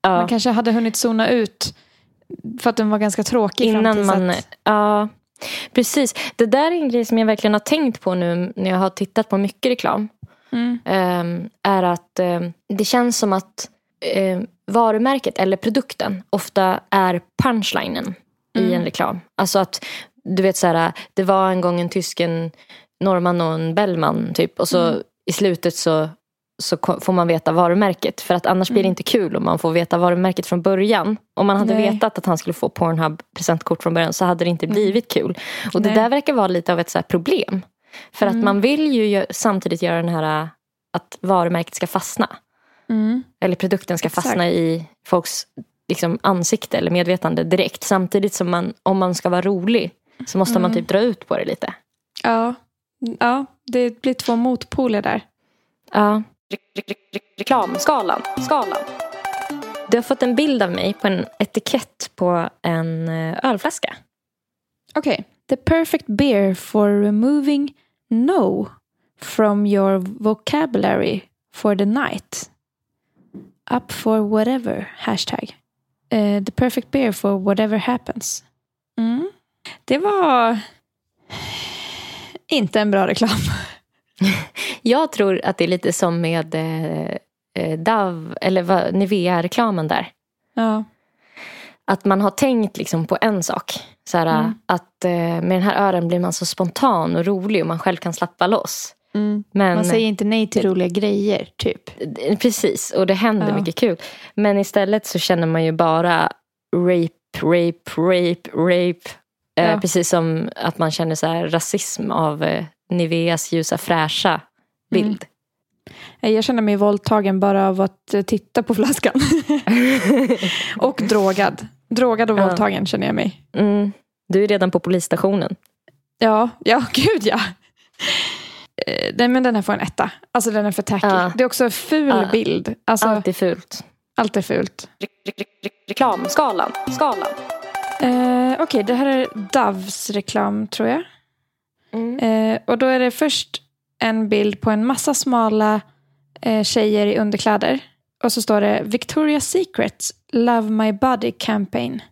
Ja. Man kanske hade hunnit zona ut för att den var ganska tråkig Innan man... att... Ja, precis. Det där är en grej som jag verkligen har tänkt på nu när jag har tittat på mycket reklam. Mm. ehm, är att ehm, det känns som att ehm, varumärket eller produkten ofta är punchlinen i Mm. en reklam. Alltså att du vet så här, det var en gång en tysk, en norrman och en bellman typ. Och så Mm. i slutet så, så får man veta varumärket. För att annars blir det Mm. inte kul om man får veta varumärket från början. Om man hade Nej. vetat att han skulle få Pornhub presentkort från början så hade det inte blivit kul. Och det Mm. Nej. där verkar vara lite av ett så problem. För att Mm. man vill ju samtidigt göra den här äh, att varumärket ska fastna. Mm. Eller produkten ska Exakt. fastna i folks liksom, ansikte eller medvetande direkt. Samtidigt som man, om man ska vara rolig så måste man Mm. typ dra ut på det lite. Ja. ja, det blir två motpoler där. Ja. Re- re- re- Reklamskalan. Skalan. Du har fått en bild av mig på en etikett på en eh, ölflaska. Okej. The perfect beer for removing no from your vocabulary for the night. Up for whatever. Hashtag. Eh, the perfect beer for whatever happens. Mm. Det var inte en bra reklam. Jag tror att det är lite som med eh, eh, Dove, eller vad- Nivea-reklamen där. Ja. Att man har tänkt liksom på en sak. Så här, Mm. Att eh, med den här ören blir man så spontan och rolig och man själv kan slappa loss. Men, Mm. Man säger inte nej till roliga grejer, typ. Eh, Precis, och det händer Ja. mycket kul. Men istället så känner man ju bara rape, rape, rape, rape. Eh, Ja. Precis som att man känner så här rasism av eh, Niveas ljusa fräscha bild. Eh, Jag känner mig våldtagen bara av att eh, titta på flaskan. och drogad. Drogad och Ja. våldtagen känner jag mig. Mm. Du är redan på polisstationen. Ja, ja gud ja. Eh, Nej, men den här får en etta. Alltså den är för tacky. Ja. Det är också en ful Ja. bild. Alltså, Allt är fult. allt är fult. Reklamskalan. Skalan. Eh, Okej, det här är Doves reklam tror jag. Mm. Eh, och då är det först en bild på en massa smala eh, tjejer i underkläder. Och så står det Victoria's Secrets Love My Body Campaign.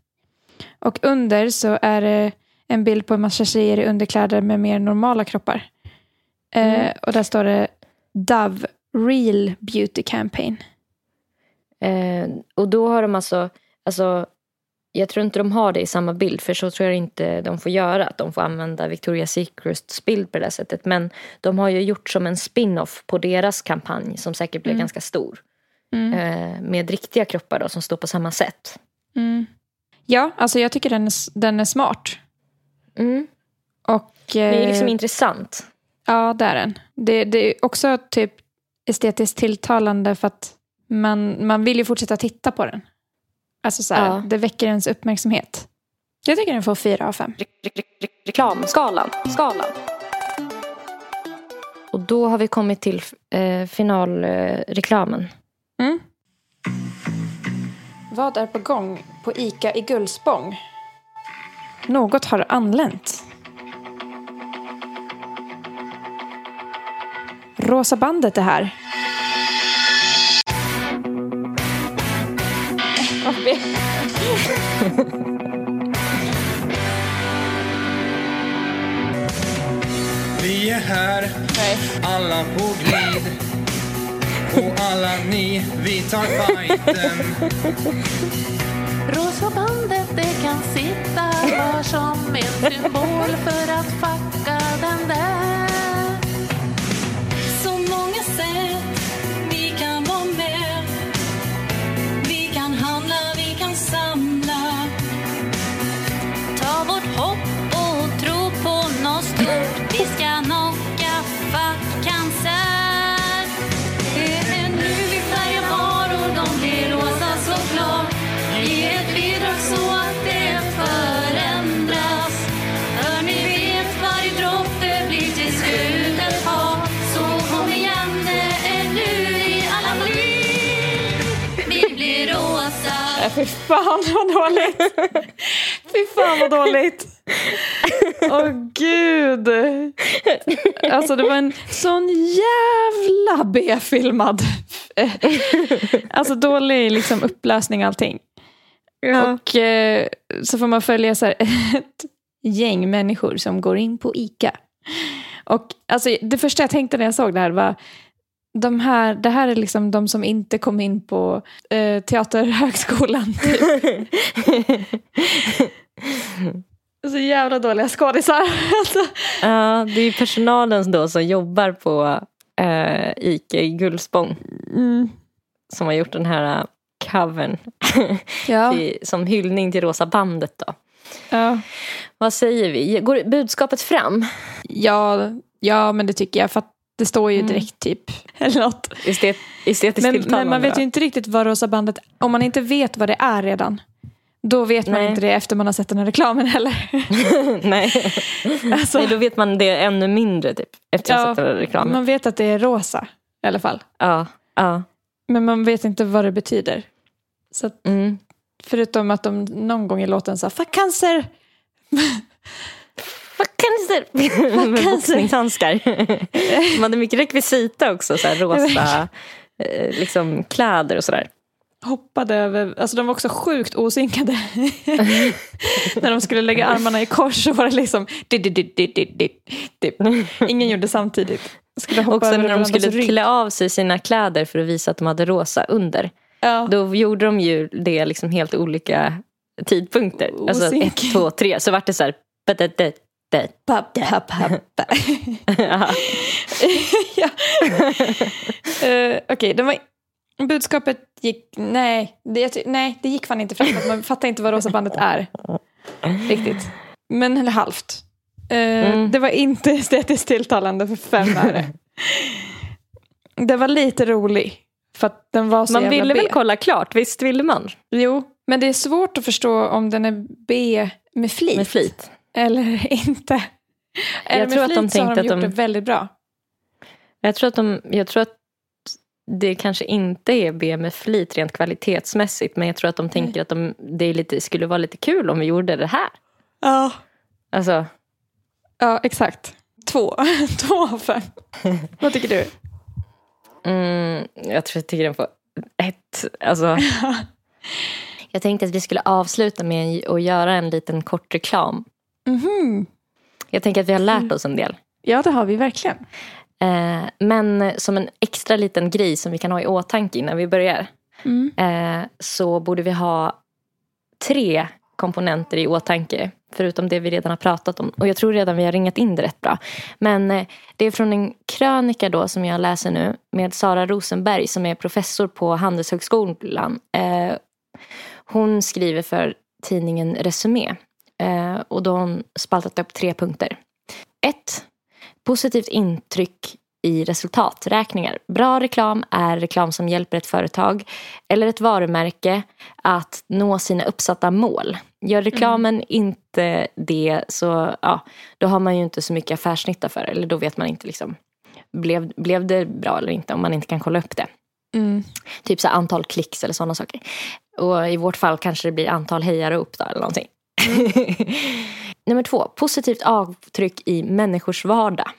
Och under så är det en bild på en massa tjejer i underkläder med mer normala kroppar. Eh, Mm. Och där står det Dove Real Beauty Campaign. Eh, och då har de alltså, alltså, jag tror inte de har det i samma bild för så tror jag inte de får göra. Att de får använda Victoria's Secrets bild på det sättet. Men de har ju gjort som en spin-off på deras kampanj som säkert blev Mm. ganska stor. Mm. Eh, med riktiga kroppar då som står på samma sätt. Mm. Ja, alltså jag tycker den är, den är smart. Mm. Och, Det är liksom eh, intressant. Ja, det är den. Det, det är också typ estetiskt tilltalande för att man, man vill ju fortsätta titta på den. Alltså så här, Ja. det väcker ens uppmärksamhet. Jag tycker den får fyra av fem. Reklamskalan. Skalan. Och då har vi kommit till eh, finalreklamen. Mm. Vad är på gång på ICA i Gullspång? Något har anlänt. Rosa bandet är här. Vi är här, alla på glid. Och alla ni, vi tar fighten. Rosa bandet det kan sitta var som en symbol för att fucka fy fan vad dåligt. Fy fan vad dåligt. Åh gud. Alltså det var en sån jävla B-filmad. Alltså dålig liksom upplösning och allting. Ja. Och eh, så får man följa så här, ett gäng människor som går in på ICA. Och alltså, det första jag tänkte när jag såg det här var de här, det här är liksom de som inte kom in på eh, Teaterhögskolan. Typ. Så jävla dåliga skådisar. Alltså. Ja, det är ju personalen då som jobbar på eh, Ica i Gullspång. Mm. Som har gjort den här eh, covern. Ja. till, som hyllning till Rosa bandet då. Ja. Vad säger vi? Går budskapet fram? Ja, ja, men det tycker jag. För att det står ju Mm. direkt typ. Eller något. Estet, estetiskt Men, tilltalande. men man vet ju inte riktigt vad Rosa bandet Om man inte vet vad det är redan. Då vet man Nej. inte det efter man har sett den här reklamen heller. Nej. Alltså- Nej, då vet man det ännu mindre typ. Efter att ha Ja, sett den här reklamen. man vet att det är rosa i alla fall. Ja, ja. Men man vet inte vad det betyder. Så att, Mm. Förutom att de någon gång i låten sa fuck cancer. Cancer! Med boxningshandskar. De hade mycket rekvisita också. Så här rosa eh, liksom, kläder och sådär. Hoppade över, alltså de var också sjukt osynkade. När de skulle lägga armarna i kors så var det liksom dit, dit, dit. Ingen gjorde samtidigt. Skulle hoppa Också när de skulle rygg. klä av sig sina kläder för att visa att de hade rosa under. Ja. Då gjorde de ju det liksom helt olika tidpunkter. Alltså ett, två, tre. Så vart det så här. Ja. Eh, Okej, var... budskapet gick... Nej det, nej, det gick fan inte fram. Man fattar inte vad Rosa bandet är. Riktigt. Men eller halvt. Eh, Mm. Det var inte estetiskt tilltalande för fem öre. det var lite rolig. För att den var så Man jävla ville B. väl kolla klart? Visst ville man? Jo, men det är svårt att förstå om den är B med flit. Med flit. Eller inte. Jag det tror att de så har tänkte de att gjort de- det väldigt bra. Jag tror att, de, jag tror att det kanske inte är B med flit rent kvalitetsmässigt. Men jag tror att de tänker att de, det lite, skulle vara lite kul om vi gjorde det här. Ja. Alltså, Ja, exakt. Två. Två av fem. Vad tycker du? mm, jag tror jag tycker den får ett. Alltså, jag tänkte att vi skulle avsluta med att göra en liten kort reklam. Mhm. Jag tänker att vi har lärt oss en del. Ja, det har vi verkligen. Eh, men som en extra liten grej som vi kan ha i åtanke innan vi börjar. Mm. Eh, så borde vi ha tre komponenter i åtanke. Förutom det vi redan har pratat om. Och jag tror redan vi har ringat in det rätt bra. Men eh, det är från en krönika då som jag läser nu. Med Sara Rosenberg som är professor på Handelshögskolan. Hon skriver för tidningen Resumé. Eh, och då har hon spaltat upp tre punkter. Ett, Positivt intryck i resultaträkningar. Bra reklam är reklam som hjälper ett företag eller ett varumärke att nå sina uppsatta mål. Gör reklamen inte det så ja, då har man ju inte så mycket affärsnytta för det. Eller då vet man inte liksom, blev, blev det bra eller inte om man inte kan kolla upp det. Mm. Typ så antal klicks eller sådana saker. Och i vårt fall kanske det blir antal hejar upp då, eller någonting. Nummer två, positivt avtryck i människors vardag.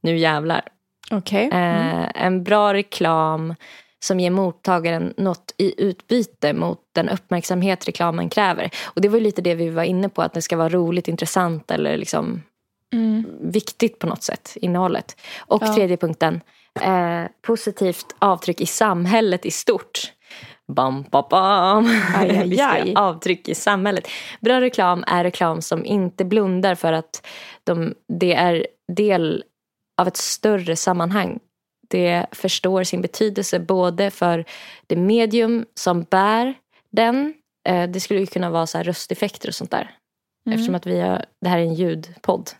Nu jävlar. Okej. Eh, en bra reklam som ger mottagaren något i utbyte mot den uppmärksamhet reklamen kräver. Och det var ju lite det vi var inne på, att det ska vara roligt, intressant eller liksom Mm. viktigt på något sätt, innehållet. Och Ja. tredje punkten, eh, positivt avtryck i samhället i stort. Bam, bam, bam. Aj, aj, aj. avtryck i samhället. Bra reklam är reklam som inte blundar för att de, det är del av ett större sammanhang. Det förstår sin betydelse både för det medium som bär den. Eh, det skulle ju kunna vara så här rösteffekter och sånt där. Mm. Eftersom att vi har, det här är en ljudpodd.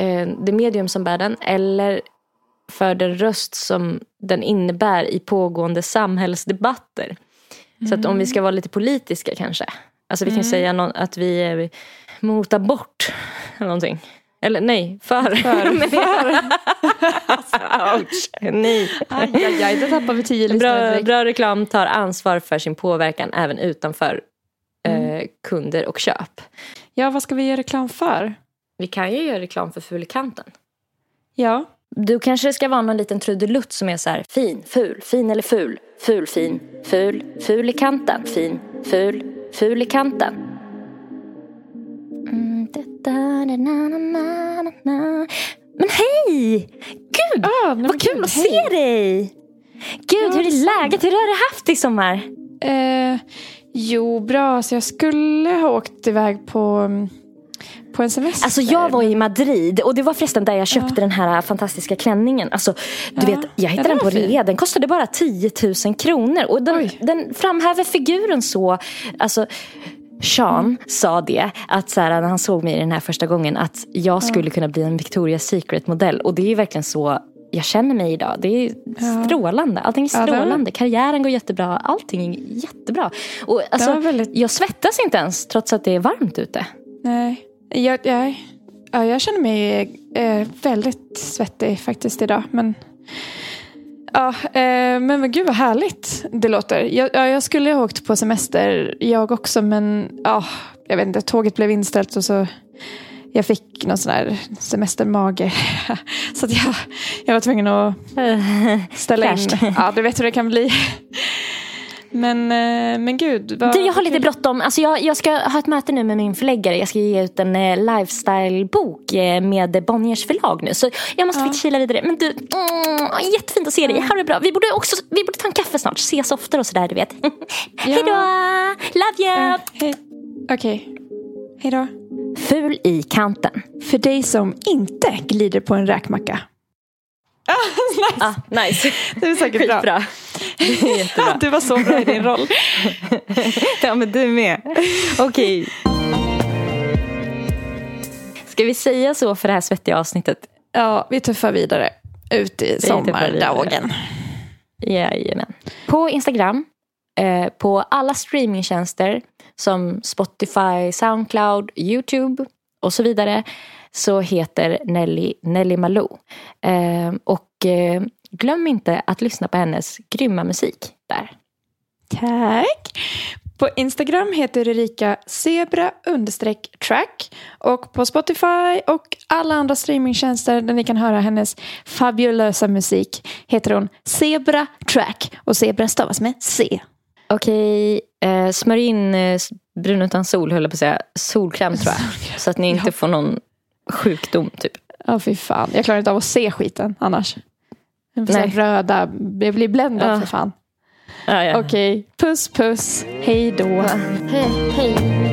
Eh, det medium som bär den eller för den röst som den innebär i pågående samhällsdebatter. Så att om vi ska vara lite politiska kanske. Alltså vi kan Mm. säga nå- att vi är mot abort. Eller någonting. Eller nej, för. För. För. Alltså. Ouch. Nej. Aj, aj, aj, då tappar vi tio bra, bra reklam tar ansvar för sin påverkan även utanför eh, kunder och köp. Ja, vad ska vi göra reklam för? Vi kan ju göra reklam för Fulikanten. Ja. Du kanske det ska vara någon liten trudelutt som är så här fin, ful, fin eller ful, ful, fin, ful, ful i kanten, fin, ful, ful i kanten. Mm. Men hej! Gud, vad kul gud, att hej. se dig! Gud, hur är läget? Hur har du haft i sommar? Eh, jo, bra. Så jag skulle ha åkt iväg på, mm, på en semester. Alltså jag var i Madrid och det var förresten där jag köpte den här fantastiska klänningen. Alltså, du vet, jag hittade den den på fin. rea. Den kostade bara 10 000 kronor. Och den, den framhäver figuren så. Alltså, Sean Mm. sa det, att så här, när han såg mig den här första gången, att jag skulle kunna bli en Victoria's Secret-modell. Och det är ju verkligen så jag känner mig idag. Det är Ja. strålande. Allting är Ja, strålande. Karriären går jättebra. Allting är jättebra. Och, alltså, väldigt- Jag svettas inte ens trots att det är varmt ute. Nej, jag, jag, ja, jag känner mig eh, väldigt svettig faktiskt idag. Men, ja, eh, men, gud vad härligt det låter. Jag, ja, jag skulle ha åkt på semester jag också men ja, jag vet inte, tåget blev inställt och så jag fick någon sån här semestermage. Så jag, jag var tvungen att ställa in. Ja, du vet hur det kan bli. Men, eh, men gud. Vad, Du, jag har lite bråttom. Alltså jag, jag ska ha ett möte nu med min förläggare. Jag ska ge ut en eh, lifestyle-bok eh, med Bonniers förlag nu. Så jag måste ja. kila vidare. Men du, mm, jättefint att se dig. Ha det bra. Vi borde, också, vi borde ta en kaffe snart. Ses oftare och sådär, du vet. Hej då! Love you! Eh, hej. Okej. Hej då. Ful i kanten. För dig som inte glider på en räkmacka. nice. Ah, nice. Det är säkert bra. Skitbra. Är jättebra. Du var så bra i din roll. ja, men du med. Okej. Ska vi säga så för det här svettiga avsnittet? Ja, vi tuffar vidare ut i sommardagen. Jajamän. På Instagram, eh, på alla streamingtjänster som Spotify, Soundcloud, YouTube och så vidare så heter Nelly Nelly Malou. Eh, och eh, glöm inte att lyssna på hennes grymma musik där. Tack. På Instagram heter Erika zebra track och på Spotify och alla andra streamingtjänster där ni kan höra hennes fabulösa musik heter hon Zebra track och zebra stavas med C. Okej, eh, smörj in eh, brun utan sol höll jag på att säga. Solkräm tror jag. Så att ni inte får någon sjukdom typ. Ja, fy fan. Jag klarar inte av att se skiten annars. Nej. röda, jag blir bländad Ja. för fan. Ja, ja. Okej, puss puss. Hej då. Hej, hej.